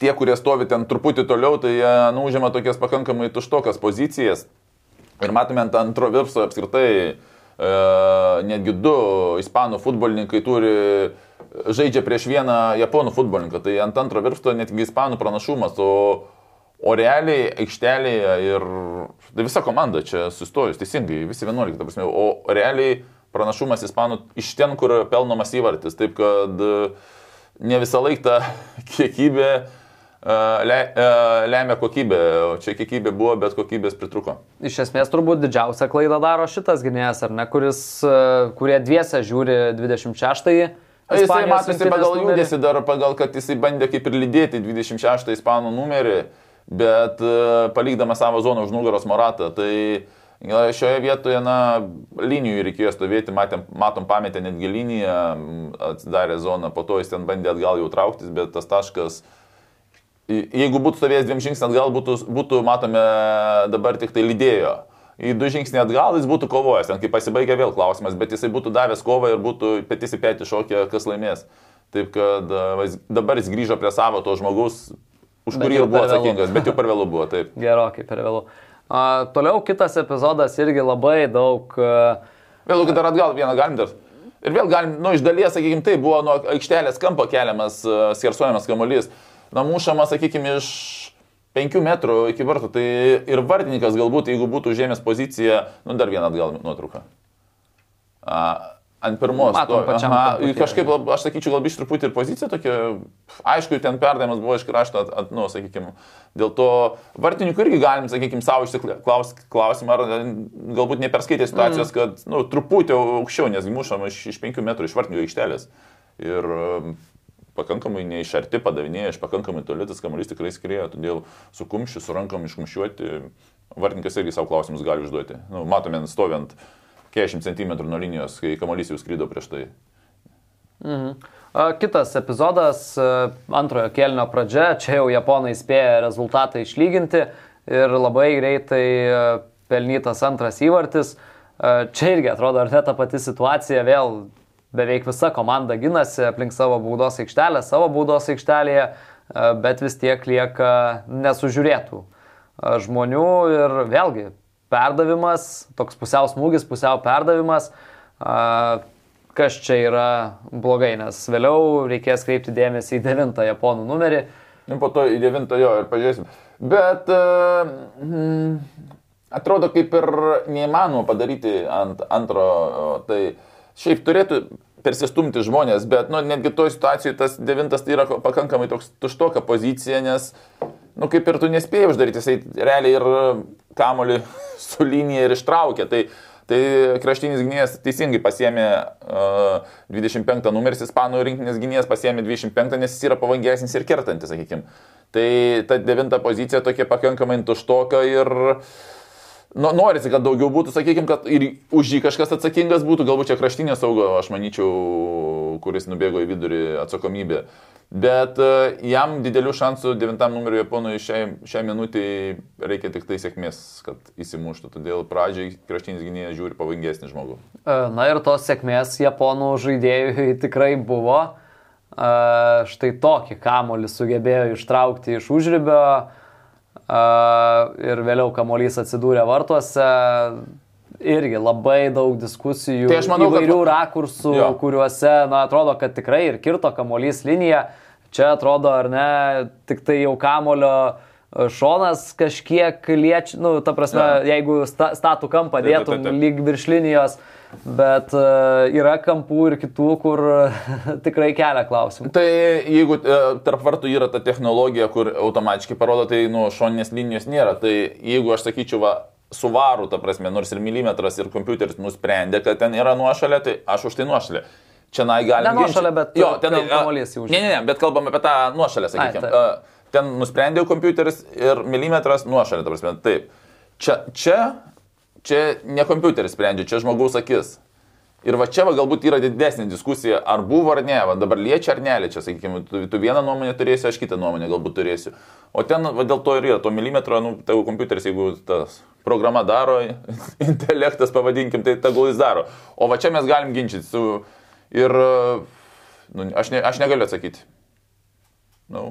tie, kurie stovi ten truputį toliau, tai jie nu, užima tokias pakankamai tuštokas pozicijas. Ir matome ant antro virpso apskritai, e, netgi du ispanų futbolininkai turi, žaidžia prieš vieną japonų futbolininką. Tai ant antro virpsto netgi ispanų pranašumas, o, o realiai aikštelėje ir tai visa komanda čia sustojus, teisingai, visi 11, ta prasme, o realiai pranašumas ispanų iš ten, kur pelnomas įvartis. Taip kad ne visą laiką ta [laughs] kiekybė le, lemia kokybę, o čia kiekybė buvo, bet kokybės pritruko. Iš esmės turbūt didžiausią klaidą daro šitas gynėjas, ar ne, kuris, kurie dviese žiūri 26-ąjį. Jisai matosi pagal judesi dar, pagal kad jisai bandė kaip ir lydėti 26 ispanų numerį, bet palikdamas savo zoną už nugaros Moratą. Tai šioje vietoje, na, linijų reikėjo stovėti, matėm, matom, pametė netgi liniją, atsidarė zoną, po to jis ten bandė atgal jau trauktis, bet tas taškas jeigu būtų stovėjęs dviem žingsniais atgal, būtų, būtų matome, dabar tik tai lydėjo. Į du žingsnį atgal jis būtų kovojęs, ten kai pasibaigia vėl klausimas, bet jisai būtų davęs kovą ir būtų petys į petį šokė, kas laimės. Taip kad dabar jis grįžo prie savo to žmogaus, už kurį ir buvo atsakingas, bet jau per vėlų buvo, taip. [laughs] Gerokai per vėlų. Uh, toliau kitas epizodas irgi labai daug. Uh, Vėliau, kad dar atgal vieną galim dar. Ir vėl galim, nu, iš dalies, sakykime, tai buvo nuo aikštelės kampo keliamas, skersuojamas kamuolys. Na, mušama, sakykime, iš 5 metrų iki vartų. Tai ir vartininkas galbūt, jeigu būtų užėmęs poziciją, nu dar vieną atgal nuotrauką. A, ant pirmos. Matom, to, aha, kažkaip, aš sakyčiau, galbūt iš truputį ir pozicija tokia, aišku, ten perdavimas buvo iš krašto, at, at, nu, sakykime, dėl to vartininkų irgi galim, sakykime, savo išsiklausti klausimą, ar galbūt neperskaitė situacijos, mm. kad, nu, truputį aukščiau, nes mušam iš, iš 5 metrų iš vartininkų aikštelės. Ir pakankamai neišarti padavinėja, iš pakankamai toli tas kamuolys tikrai skrieja, todėl su kumščiu, su rankom iškumščiuoti, vartininkas irgi savo klausimus gali užduoti. Nu, matome, stovint 40 cm nuo linijos, kai kamuolys jau skrydo prieš tai. Mhm. Kitas epizodas, antrojo kelnio pradžia, čia jau japonai spėja rezultatą išlyginti ir labai greitai pelnytas antras įvartis. Čia irgi atrodo, ar ne ta pati situacija, vėl beveik visa komanda ginasi aplink savo baudos aikštelę, savo baudos aikštelėje, e, bet vis tiek lieka nesužiūrėtų e, žmonių ir vėlgi perdavimas, toks pusiau smūgis, pusiau perdavimas, e, kas čia yra blogai, nes vėliau reikės kreipti dėmesį į devintą japonų numerį. Nu, po to į devintą jo ir pažiūrėsim. Bet uh, mm, atrodo kaip ir neįmanoma padaryti ant antro, tai šiaip turėtų persistumti žmonės, bet nu, netgi toje situacijoje tas devintas tai yra pakankamai toks tuštoka pozicija, nes, nu, kaip ir tu nespėjai uždaryti, jisai realiai ir kamolį [laughs] su linija ir ištraukė. Tai, tai kraštinis gynėjas teisingai pasiemė uh, 25 numeris, ispanų rinktinės gynėjas pasiemė 25, nes jis yra pavangesnis ir kertantis, sakykime. Tai ta devinta pozicija tokia pakankamai tuštoka ir uh, nu, norisi, kad daugiau būtų, sakykime, kad ir už jį kažkas atsakingas būtų, galbūt čia kraštinė saugo, aš manyčiau, kuris nubėgo į vidurį atsakomybė. Bet uh, jam didelių šansų devintam numeriu Japonui šiai, šiai minutiai reikia tik tai sėkmės, kad įsimuštų. Todėl pradžiai kraštinis gynėjas žiūri pavojingesnį žmogų. E, na ir tos sėkmės Japonų žaidėjui [laughs] tikrai buvo. Uh, štai tokį kamolį sugebėjo ištraukti iš užribio. Ir vėliau kamuolys atsidūrė vartuose. Irgi labai daug diskusijų, tai manau, įvairių kad... rakursų, jo. kuriuose, na, atrodo, kad tikrai ir kirto kamuolys liniją. Čia atrodo, ar ne, tik tai jau kamulio e, šonas kažkiek liečia, nu, ta prasme, ja. jeigu sta, statų kampą dėtum lyg virš linijos, uh, bet uh, yra kampų ir kitų, kur [laughs] tikrai kelia klausimų. Tai jeigu uh, tarp vartų yra ta technologija, kur automatiškai parodo, tai nu, šoninės linijos nėra. Tai jeigu aš sakyčiau, va, suvarų, ta prasme, nors ir milimetras ir kompiuteris nusprendė, kad ten yra nuošalė, tai aš už tai nuošalė. Čia nai galime. Ne nuošalė, bet jo, ten kamuolys jau. Ne, ne, ne, bet kalbame apie tą nuošalę, sakykime. Ai, ten nusprendė kompiuteris ir milimetras nuošalė, ta prasme, taip. Čia, čia čia ne kompiuteris sprendžia, čia žmogaus akis. Ir va čia va, galbūt yra didesnė diskusija, ar buvo ar ne, va, dabar liečia ar neliečia, sakykime, tu, tu vieną nuomonę turėsi, aš kitą nuomonę galbūt turėsiu. O ten va, dėl to ir yra, to milimetro, nu, tavo kompiuteris, jeigu tas programa daro, [laughs] intelektas pavadinkim, tai tegul jis daro. O va čia mes galim ginčyti su... Ir nu, aš, ne, aš negaliu atsakyti. Nu,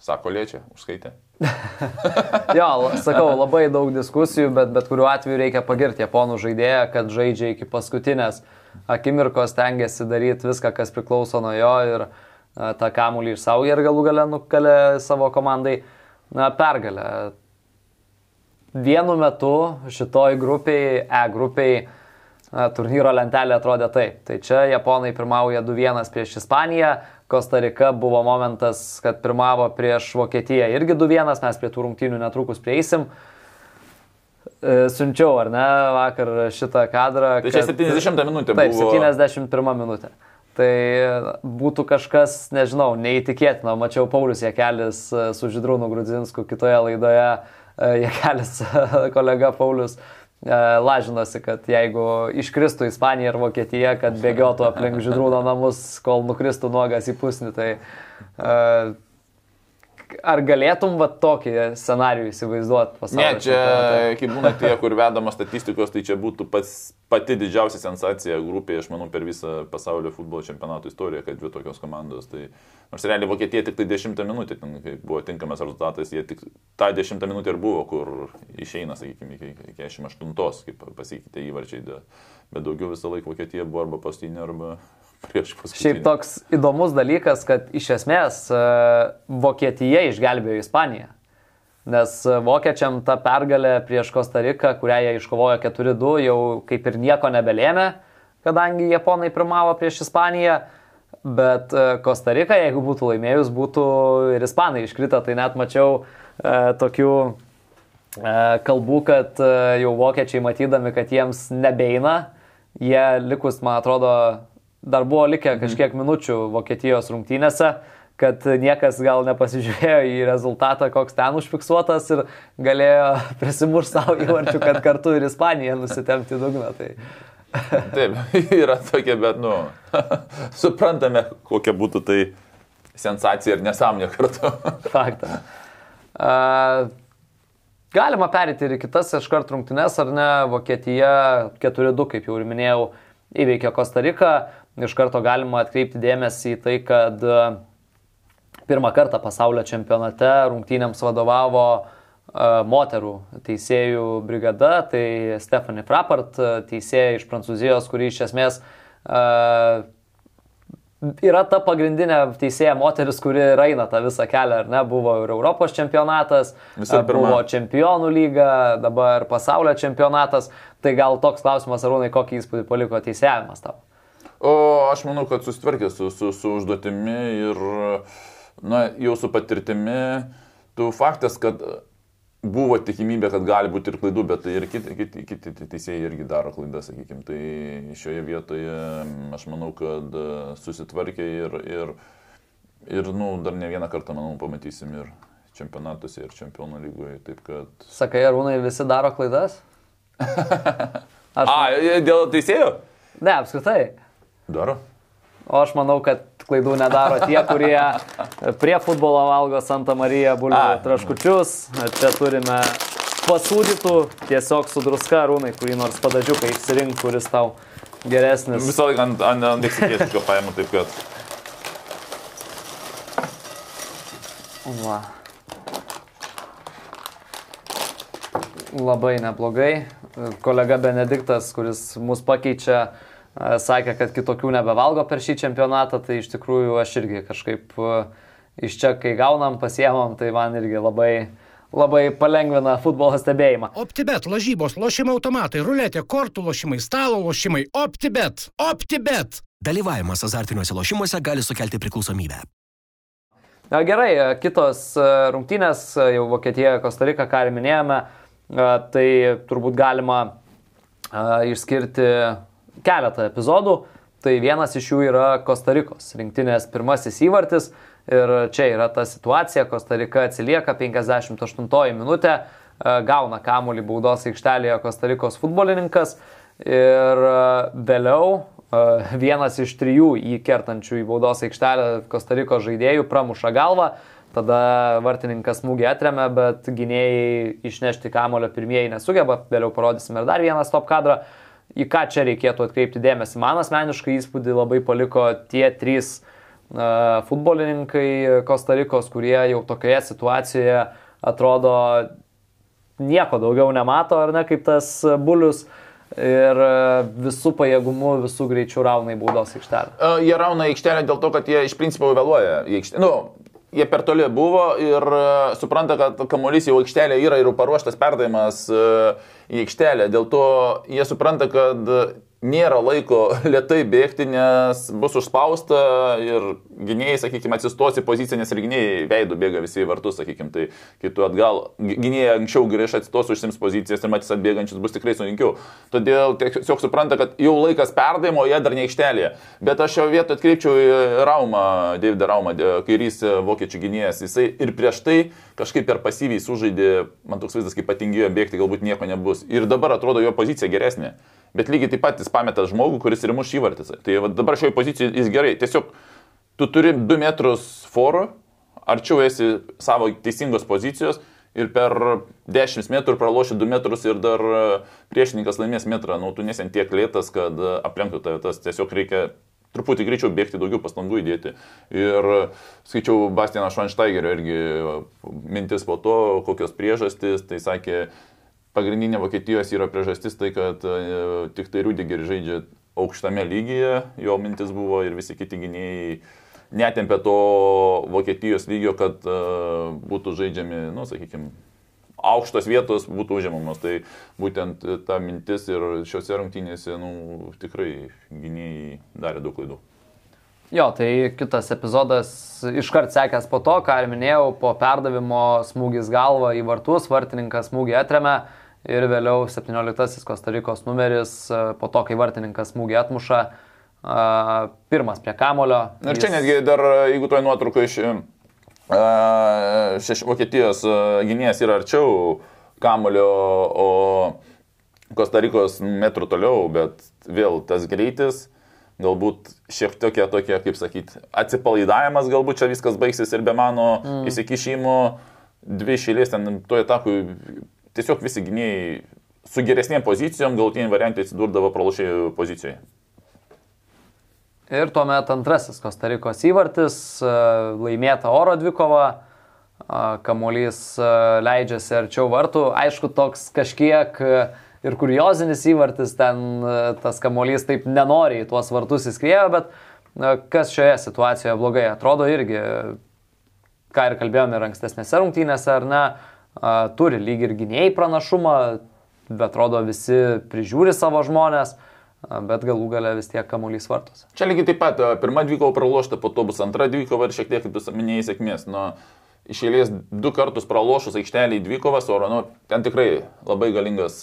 Sako liečia, užskaitė. [laughs] jo, sakau, labai daug diskusijų, bet bet kuriuo atveju reikia pagirti japonų žaidėją, kad žaidžia iki paskutinės akimirkos, tengiasi daryti viską, kas priklauso nuo jo ir tą kamulį išsaugė ir galų gale nukalė savo komandai na, pergalę. Vienu metu šitoj grupiai, E grupiai, turnyro lentelė atrodė taip. Tai čia Japonai pirmauja 2-1 prieš Ispaniją, Kostarika buvo momentas, kad pirmavo prieš Vokietiją irgi 2-1, mes prie tų rungtynių netrukus prieisim. E, siunčiau, ar ne, vakar šitą kadrą. Tai čia 70 minutė taip, buvo. Taip, 71 minutė. Tai būtų kažkas, nežinau, neįtikėtino. Mačiau Paulius Jekelis e, su Židrūnu Grudzinsku kitoje laidoje. e, Jekelis [laughs] kolega Paulius e, lažinosi, kad jeigu iškristų Ispanija ir Vokietija, kad bėgiotų aplink Židrūno namus, kol nukristų nuogas į pusnį, tai e, ar galėtum va tokį scenarijų įsivaizduoti Ne, pasaulyje? čia, kai būna tie, kur vedama statistikos, tai čia būtų pats, pati didžiausia sensacija grupėje, aš manau, per visą pasaulio futbolo čempionato istoriją, kad dvi tokios komandos. Tai, nors realiai Vokietija tik tai 10 minutę, ten, kai buvo tinkamas rezultatas, jie tik tą 10 minutę ir buvo, kur išeina, sakykime, iki, iki 48, kaip pasikeitė įvarčiai, bet daugiau visą laiką Vokietija buvo arba pastinė, arba prieš paskutinį. Šiaip toks įdomus dalykas, kad iš esmės e, Vokietija išgelbėjo Ispaniją. Nes e, vokiečiam ta pergalė prieš Kostariką, kurią jie iškovojo 4-2, jau kaip ir nieko nebelėmė, kadangi japonai pirmavo prieš Ispaniją. Bet e, Kostarika, jeigu būtų laimėjus, būtų ir ispanai iškrita. Tai net mačiau e, tokių kalbų, kad jau vokiečiai matydami, kad jiems nebeina, jie likus, man atrodo, dar buvo likę kažkiek minučių Vokietijos rungtynėse, kad niekas gal nepasižiūrėjo į rezultatą, koks ten užfiksuotas ir galėjo [laughs] prisimušti savo įvarčių, kad kartu ir Ispanija nusitemti dugną. Tai... [laughs] Taip, yra tokia, bet, nu, [laughs] suprantame, kokia būtų tai sensacija ir nesąmonė kartu. Faktą. Uh, galima perėti ir kitas iškart rungtynes, ar ne? Vokietija 4-2, kaip jau ir minėjau, įveikė Kostariką. Iš karto galima atkreipti dėmesį į tai, kad e, pirmą kartą pasaulio čempionate rungtynėms vadovavo uh, moterų teisėjų brigada, tai Stephanie Frappart, teisėja iš Prancūzijos, kuri iš esmės yra ta pagrindinė teisėja moteris, kuri raina tą visą kelią, ar ne? Buvo ir Europos čempionatas, buvo čempionų lyga, dabar pasaulio čempionatas. Tai gal toks klausimas, Arūnai, kokį įspūdį paliko teisėjimas tau? O aš manau, kad susitvarkė su, su, su užduotimi ir, na, jau su patirtimi. Tu faktas, kad buvo tikimybė, kad gali būti ir klaidų, bet tai ir kiti, kiti, kiti teisėjai irgi daro klaidas, sakykime. Tai šioje vietoje aš manau, kad susitvarkė ir, ir, ir nu, dar ne vieną kartą, manau, pamatysim ir čempionatuose, ir čempionų lygoje. Taip kad... Sakai, Arūnai, visi daro klaidas? [laughs] Aš, A, dėl teisėjų? ne, apskritai. Daro. O aš manau, kad klaidų nedaro tie, kurie prie futbolo valgo Santa Marija bulvių traškučius. Čia turime pasūdytų tiesiog su druska rūnai, kurį nors padažiuką išsirink, kuris tau geresnis. Visą laiką ant, ant, ant meksikietiško paėmų, taip kad... Va. Labai neblogai. Kolega Benediktas, kuris mus pakeičia, sakė, kad kitokių nebevalgo per šį čempionatą, tai iš tikrųjų aš irgi kažkaip iš čia, kai gaunam, pasiemam, tai man irgi labai, labai palengvina futbolo stebėjimą. OptiBet, lažybos, lošimo automatai, ruletė, kortų lošimai, stalo lošimai. OptiBet, OptiBet. Dalyvavimas azartiniuose lošimuose gali sukelti priklausomybę. Na, gerai, kitos rungtynės, jau Vokietija, Kostarika, ką ir minėjome, tai turbūt galima išskirti keletą epizodų. Tai vienas iš jų yra Kostarikos rinktinės pirmasis įvartis. Ir čia yra ta situacija, Kostarika atsilieka 58 minutę, e, gauna kamuolį baudos aikštelėje Kostarikos futbolininkas ir e, vėliau e, vienas iš trijų įkertančių į baudos aikštelę Kostarikos žaidėjų pramuša galvą, tada vartininkas smūgį atremia, bet gynėjai išnešti kamulio pirmieji nesugeba, vėliau parodysime ir dar vieną stop kadrą. Į ką čia reikėtų atkreipti dėmesį? Man asmeniškai įspūdį labai paliko tie trys futbolininkai Kostarikos, kurie jau tokioje situacijoje atrodo nieko daugiau nemato, ar ne, kaip tas bulius. Ir visų pajėgumų, visų greičių rauna į baudos aikštelę. Jie rauna į aikštelę dėl to, kad jie iš principo vėluoja į aikštelę. Nu, jie per toli buvo ir supranta, kad kamuolys jau aikštelė yra ir paruoštas perdavimas į aikštelę. Dėl to jie supranta, kad nėra laiko [laughs] lietai bėgti, nes bus užspausta ir gynėjai, sakykime, atsistos į poziciją, nes ir gynėjai veidų bėga visi į vartus, sakykime, tai kitų atgal. Gynėjai anksčiau grįž atsistos užsims pozicijas ir matys atbėgančius bus tikrai sunkiau. Todėl tiesiog supranta, kad jau laikas perdavimo, jie dar neikštelėje. Bet aš šio vietą atkreipčiau į Raumą, Davidą Raumą, kairys vokiečių gynėjas. Jisai ir prieš tai kažkaip per pasyviai sužaidė, man toks vaizdas, kaip patingėjo bėgti, galbūt nieko nebus. Ir dabar atrodo jo pozicija geresnė bet lygiai taip pat jis pameta žmogų, kuris ir muš įvartis. Tai va, dabar šioje pozicijoje jis gerai. Tiesiog tu turi 2 metrus foro, arčiau esi savo teisingos pozicijos ir per 10 metrų praloši 2 metrus ir dar priešininkas laimės metrą. Nu, tu nesen tiek lėtas, kad aplenktų tave. Tas tiesiog reikia truputį greičiau bėgti, daugiau pastangų įdėti. Ir skaičiau Bastianą Švanštaigerio irgi mintis po to, kokios priežastys. Tai sakė, pagrindinė Vokietijos yra priežastis tai, kad e, tik tai Rudiger žaidžia aukštame lygyje, jo mintis buvo ir visi kiti gynėjai netempė to Vokietijos lygio, kad uh, būtų žaidžiami, nu, sakykime, aukštos vietos būtų užimamos. Tai būtent ta mintis ir šiuose rungtynėse, nu, tikrai gynėjai darė daug klaidų. Jo, tai kitas epizodas iškart sekęs po to, ką ir minėjau, po perdavimo smūgis galva į vartus, vartininkas smūgį atremė ir vėliau 17 Kostarikos numeris, e, po to, kai vartininkas smūgį atmuša, e, pirmas prie kamulio. Ir jis... čia netgi dar, jeigu toj nuotraukai iš e, šeš, Vokietijos gynėjas yra arčiau kamulio, o Kostarikos metrų toliau, bet vėl tas greitis galbūt šiek tiek tokia, kaip sakyti, atsipalaidavimas, galbūt čia viskas baigsis ir be mano mm. įsikišimo, dvi šėlės ten toje takui tiesiog visi gynėjai su geresnėm pozicijom galutiniai variantai atsidurdavo pralašėjų pozicijoje. Ir tuomet antrasis Kostarikos įvartis, e, laimėta oro dvikova, e, kamuolys e, leidžiasi arčiau vartų. Aišku, toks kažkiek ir kuriozinis įvartis, ten tas kamuolys taip nenori į tuos vartus įskriejo, bet kas šioje situacijoje blogai atrodo irgi, ką ir kalbėjome ir ankstesnėse rungtynėse, ar ne, turi lyg ir gynėjai pranašumą, bet atrodo visi prižiūri savo žmonės, bet galų gale vis tiek kamuolys vartos. Čia lygiai taip pat, pirma dvikova pralošta, po to bus antra dvikova ir šiek tiek, kaip tu minėjai, sėkmės. Nu, iš eilės du kartus pralošus aikštelį į dvikovas, oro, nu, ten tikrai labai galingas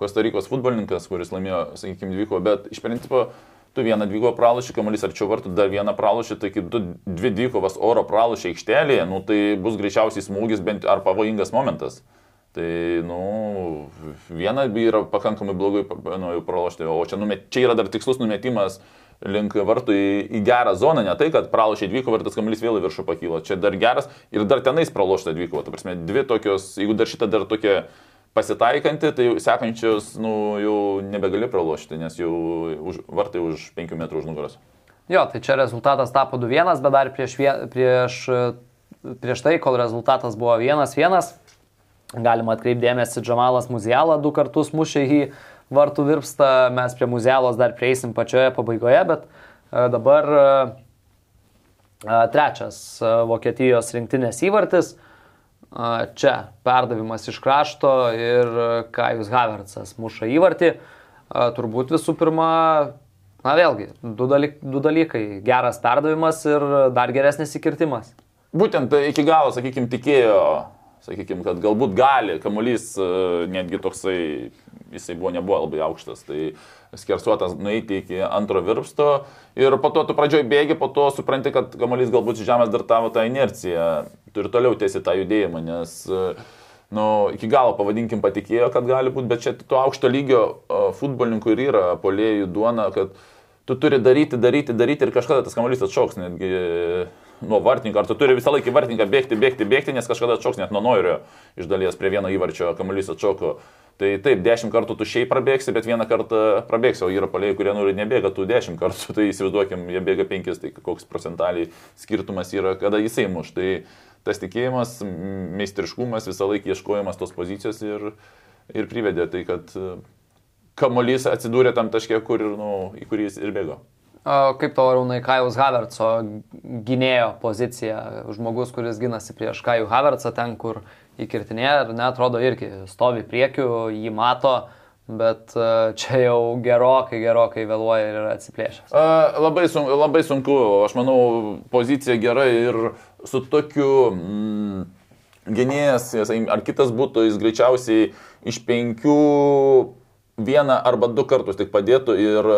Kostarikos futbolininkas, kuris laimėjo, sakykime, dvikovą, bet iš principo tu vieną dvikovą pralašy, kamuolys arčiau vartų, dar vieną pralašy, tai kaip du, dvi dvikovas oro pralašy aikštelėje, nu, tai bus greičiausiai smūgis bent ar pavojingas momentas. Tai, nu, viena yra pakankamai blogai nu, pralošti, o čia, numet, čia yra dar tikslus numetimas link vartų į, į gerą zoną, ne tai, kad pralošė dvikovą ir tas kamuolys vėl į viršų pakylo. Čia dar geras ir dar tenais pralošta dvikovą. Ta prasme, dvi tokios, jeigu dar šitą dar tokia pasitaikanti, tai sekančius nu, jau nebegali pralošti, nes jau už, vartai už 5 metrų už nugaros. Jo, tai čia rezultatas tapo 2-1, bet dar prieš, prieš, prieš tai, kol rezultatas buvo 1-1, galima atkreipdėmėsi, Džamalas Muzialą du kartus mušė į vartų virpstą, mes prie Muzialos dar prieisim pačioje pabaigoje, bet e, dabar e, e, trečias Vokietijos rinktinės įvartis čia perdavimas iš krašto ir Kajus Havertzas muša įvartį. Turbūt visų pirma, na vėlgi, du, dalyk, du dalykai - geras perdavimas ir dar geresnis įkirtimas. Būtent iki galo, sakykime, tikėjo, sakykime, kad galbūt gali, kamuolys netgi toksai, jisai buvo, nebuvo labai aukštas. Tai skersuotas nueiti iki antro virpsto ir po to tu pradžioj bėgi, po to supranti, kad kamuolys galbūt žemės dar tavo tą inerciją tu ir toliau tiesi tą judėjimą, nes nu, iki galo, pavadinkim, patikėjo, kad gali būti, bet čia to aukšto lygio futbolininkų ir yra polėjų duona, kad tu turi daryti, daryti, daryti ir kažkada tas kamuolys atšauks, netgi nuo vartininko, ar tu turi visą laiką vartininką bėgti, bėgti, bėgti, nes kažkada atšoks net nuo noirio iš dalies prie vieno įvarčio kamuolys atšoko. Tai taip, dešimt kartų tu šiaip prabėgsi, bet vieną kartą prabėgsi, o yra palėjai, kurie nori nebėga tų dešimt kartų, [laughs] tai įsivaizduokim, jie bėga penkis, tai koks procentaliai skirtumas yra, kada jisai muš. Tai tas tikėjimas, meistriškumas, visą laiką ieškojimas tos pozicijos ir, ir privedė tai, kad kamuolys atsidūrė tam taške, kur, nu, į kurį jis ir bėgo. Kaip to Rūnai Kajus Havertzo gynėjo pozicija, žmogus, kuris ginasi prieš Kajų Havertzą ten, kur įkirtinėje, ar ne, atrodo irgi stovi priekiu, jį mato, bet čia jau gerokai, gerokai vėluoja ir yra atsiplėšęs. Labai, sun, labai sunku, aš manau, pozicija gera ir su tokiu mm, gynėjas, ar kitas būtų, jis greičiausiai iš penkių vieną arba du kartus tik padėtų ir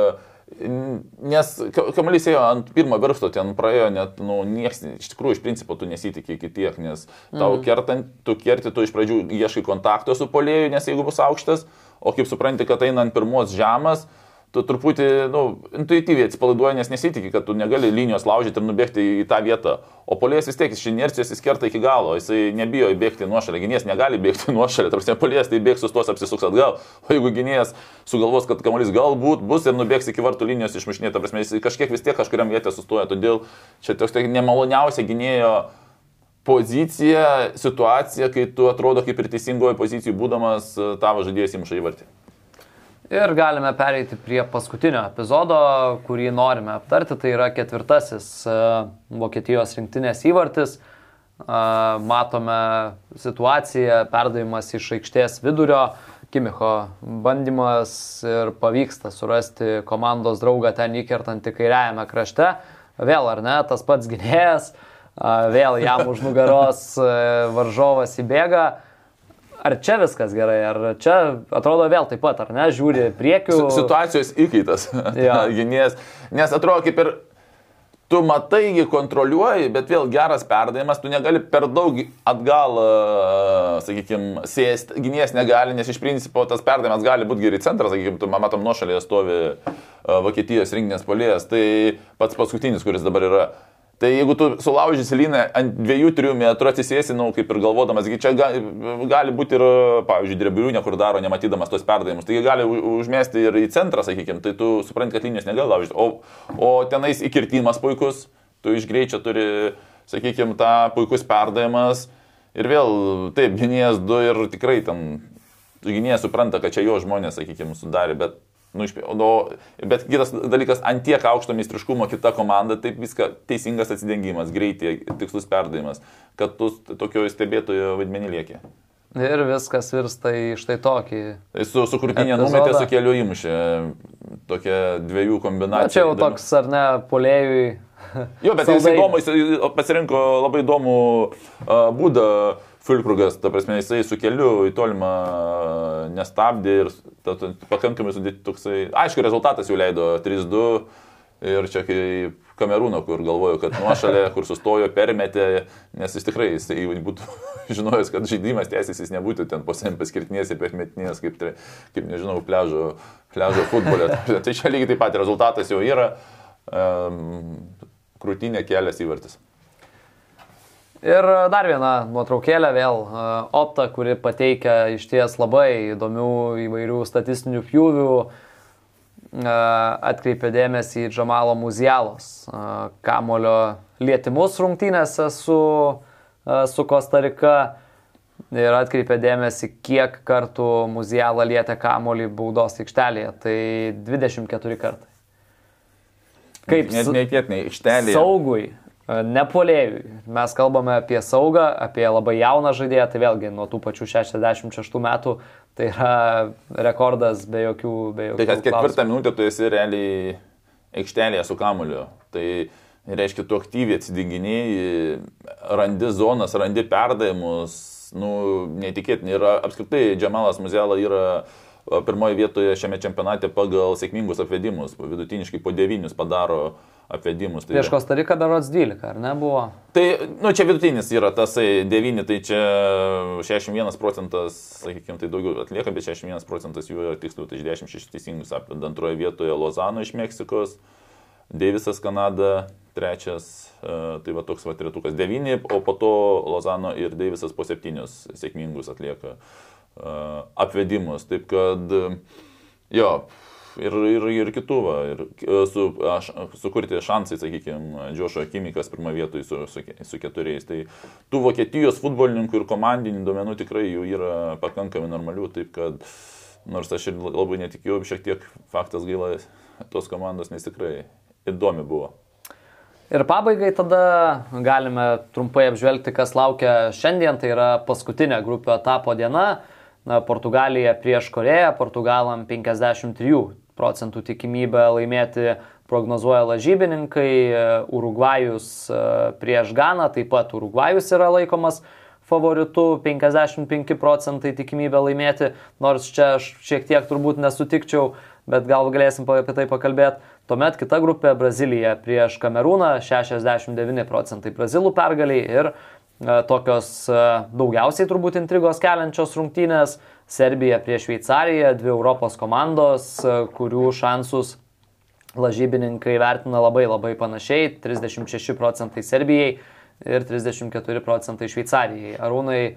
Nes kamuolys ėjo ant pirmo viršto, ten praėjo net, nu, nieks, iš tikrųjų, iš principo tu nesitikė iki tiek, nes tau mm. kertant, tu kerti, tu iš pradžių ieškai kontakto su polėjui, nes jeigu bus aukštas, o kaip supranti, kad einant pirmos žemas, tu truputį, nu, intuityviai atsipalaiduoji, nes nesitikė, kad tu negali linijos laužyti ir nubėgti į tą vietą. O polės vis tiek iš inercijos jis kerta iki galo, jisai nebijo įbėgti nuošalę, gynėjas negali bėgti nuošalę, tarsi polės tai bėgs sustos apsisuks atgal, o jeigu gynėjas sugalvos, kad kamuolys galbūt bus ir nubėgs iki vartų linijos išmušinėti, prasme, jis kažkiek vis tiek kažkuriam vietė sustoja, todėl čia toks tai nemaloniausia gynėjo pozicija, situacija, kai tu atrodo kaip ir teisingoje pozicijoje būdamas tavo žaidėjas įmuša įvartį. Ir galime pereiti prie paskutinio epizodo, kurį norime aptarti. Tai yra ketvirtasis e, Vokietijos rinktinės įvartis. E, matome situaciją, perdavimas iš aikštės vidurio. Kimicho bandymas ir pavyksta surasti komandos draugą ten įkertantį kairiajame krašte. Vėl ar ne, tas pats gynėjas, e, vėl jam už nugaros varžovas įbėga ar čia viskas gerai, ar čia atrodo vėl taip pat, ar ne, žiūri priekiu. Situacijos įkaitas, [laughs] [laughs] ja. gynėjas, nes atrodo kaip ir tu matai, jį kontroliuoji, bet vėl geras perdavimas, tu negali per daug atgal, sakykime, sėsti, gynėjas negali, nes iš principo tas perdavimas gali būti gerai centras, sakykime, tu matom nuošalėje stovi Vokietijos rinkinės polėjas, tai pats paskutinis, kuris dabar yra Tai jeigu tu sulaužysi lyną ant 2-3 metrų atsisėsi, nu, kaip ir galvodamas, čia gali, būti ir, pavyzdžiui, drebilių, kur daro, nematydamas tos perdavimus, tai gali užmesti ir į centrą, sakykime, tai tu supranti, kad linijos negali laužyti. O, o tenais įkirtimas puikus, tu iš greičio turi, sakykime, tą puikus perdavimas. Ir vėl, taip, gynėjas du ir tikrai ten, gynėjas supranta, kad čia jo žmonės, sakykime, sudarė, bet Nu, o, bet kitas dalykas, ant tiek aukšto meistriškumo kita komanda, taip viską teisingas atsidengimas, greitai, tikslus perdavimas, kad tu tokio stebėtojo vaidmenį lieki. Ir viskas virsta į štai tokį. Tai su, su krūtinė numetė, su keliu įmušė. Tokia dviejų kombinacija. Na, čia jau toks, ar ne, polėjui. Jo, bet jis įdomu, jis pasirinko labai įdomų uh, būdą. Fulkrugas, ta prasme, jisai su keliu į tolimą nestabdė ir ta, ta, pakankamai sudėti toksai, aišku, rezultatas jau leido 3-2 ir čia kaip Kamerūno, kur galvoju, kad nuošalė, [laughs] kur sustojo, permetė, nes jis tikrai, jis būtų [laughs] žinojęs, kad žaidimas tęsis, jis nebūtų ten posėm paskirtinės ir permetinės, kaip, kaip nežinau, pležo, pležo futbolė. [laughs] tai čia lygiai taip pat rezultatas jau yra, um, krūtinė kelias įvartis. Ir dar viena nuotraukėlė vėl, e, Opta, kuri pateikia iš ties labai įdomių įvairių statistinių pjūvių, e, atkreipė dėmesį į Džamalo Muzialos e, kamulio lietimus rungtynėse su, su Kostarika ir atkreipė dėmesį, kiek kartų Muzialą lietė kamulį baudos aikštelėje. Tai 24 kartai. Kaip net neįtėtinai aikštelėje. Saugui Nepolėjui. Mes kalbame apie saugą, apie labai jauną žaidėją, tai vėlgi nuo tų pačių 66 metų tai yra rekordas be jokių... Be jokių tai kad ketvirtą minutę tu esi realiai aikštelėje su kamuliu. Tai reiškia, tu aktyviai atsidinginiai, randi zonas, randi perdavimus, nu, neįtikėtinai. Ir apskritai Džemalas Muzela yra pirmoje vietoje šiame čempionate pagal sėkmingus apvedimus. Vidutiniškai po devynius padaro uh, apvedimus. Tai Prieš Kostariką berots 12, ar ne buvo? Tai, nu, čia vidutinis yra tasai 9, tai čia 61 procentas, sakykime, tai daugiau atlieka, bet 61 procentas jų yra tikslių, tai 26 teisingus apveda antroje vietoje Lozano iš Meksikos. Deivisas Kanada, trečias, tai va toks va tretukas devyni, o po to Lozano ir Deivisas po septynius sėkmingus atlieka apvedimus. Taip kad, jo, ir, ir, ir kitų, va, ir su, aš, sukurti šansai, sakykime, Džošo Kimikas pirmą vietoj su, su, su keturiais. Tai tų Vokietijos futbolininkų ir komandinių duomenų tikrai jų yra pakankamai normalių, taip kad nors aš ir labai netikėjau, šiek tiek faktas gaila tos komandos, nes tikrai įdomi buvo. Ir pabaigai tada galime trumpai apžvelgti, kas laukia šiandien, tai yra paskutinė grupio etapo diena. Na, Portugalija prieš Koreją, Portugalam 53 procentų tikimybę laimėti prognozuoja lažybininkai, Urugvajus e, prieš Ganą, taip pat Urugvajus yra laikomas favoritu 55 procentai tikimybę laimėti, nors čia aš šiek tiek turbūt nesutikčiau, bet gal galėsim apie tai pakalbėti. Tuomet kita grupė Brazilija prieš Kamerūną 69 procentai brazilų pergaliai ir tokios e, daugiausiai turbūt intrigos keliančios rungtynės Serbija prieš Šveicariją, dvi Europos komandos, e, kurių šansus lažybininkai vertina labai labai panašiai - 36 procentai Serbijai ir 34 procentai Šveicarijai. Arūnai,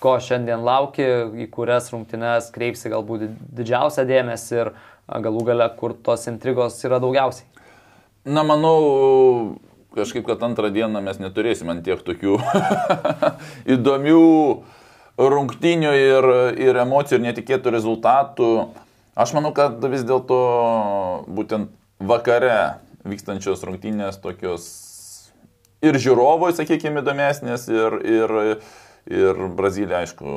ko šiandien lauki, į kurias rungtynes kreipsi galbūt didžiausią dėmesį ir galų gale, kur tos intrigos yra daugiausiai? Na, manau, kažkaip, kad antrą dieną mes neturėsime tiek tokių [laughs] įdomių rungtinių ir, ir emocijų ir netikėtų rezultatų. Aš manau, kad vis dėlto būtent vakare vykstančios rungtynės tokios ir žiūrovui, sakykime, įdomesnės, ir, ir, ir Brazilija, aišku,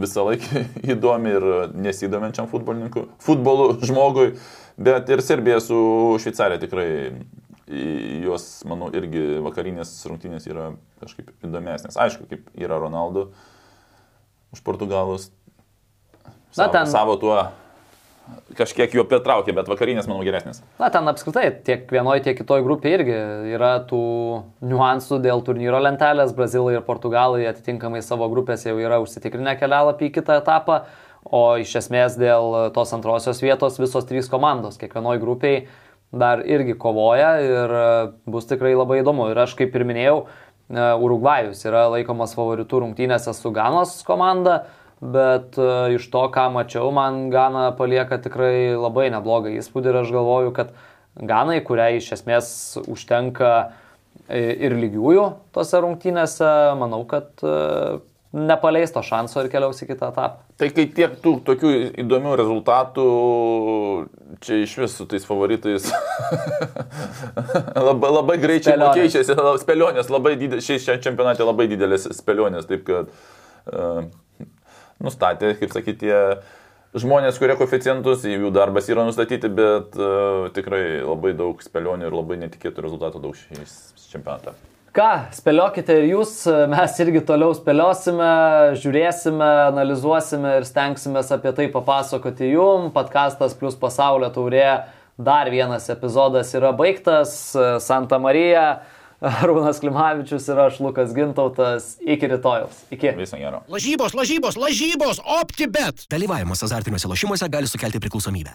visą laiką [laughs] įdomi ir nesidomenčiam futbolininkui, futbolų žmogui, bet ir Serbija su Šveicarija tikrai jos, manau, irgi vakarinės rungtynės yra kažkaip įdomesnės. Aišku, kaip yra Ronaldo už Portugalus. Savo, Na, ten... savo tuo kažkiek jo pritraukė, bet vakarinės, manau, geresnės. Na, ten apskritai tiek vienoje, tiek kitoje grupėje irgi yra tų niuansų dėl turnyro lentelės. Brazilai ir Portugalai atitinkamai savo grupėse jau yra užsitikrinę kelialapį į kitą etapą, o iš esmės dėl tos antrosios vietos visos trys komandos kiekvienoje grupėje dar irgi kovoja ir e, bus tikrai labai įdomu. Ir aš kaip ir minėjau, e, Urugvajus yra laikomas favoritų rungtynėse su Ganos komanda bet e, iš to, ką mačiau, man Gana palieka tikrai labai neblogą įspūdį ir aš galvoju, kad Ganai, kuriai iš esmės užtenka ir lygiųjų tose rungtynėse, manau, kad nepaleis to šanso ir keliaus į kitą etapą. Tai kai tiek tų tokių įdomių rezultatų, čia iš vis su tais favoritais [laughs] labai, labai greičiai keičiasi, spėlionės, labai didelės, šiais čempionate labai didelės spėlionės, taip kad uh, nustatė, kaip sakyti, žmonės, kurie koficientus, jų darbas yra nustatyti, bet uh, tikrai labai daug spėlionių ir labai netikėtų rezultatų daug šiais čempionate. Ką, spėliokite ir jūs, mes irgi toliau spėliosime, žiūrėsime, analizuosime ir stengsime apie tai papasakoti jum. Podkastas plus pasaulio taurė, dar vienas epizodas yra baigtas, Santa Marija. [laughs] Arūnas Klimavičius ir aš Lukas Gintautas. Iki rytojaus. Iki. Viso gero. Lažybos, lažybos, lažybos, optibet. Dalyvavimas azartiniuose lošimuose gali sukelti priklausomybę.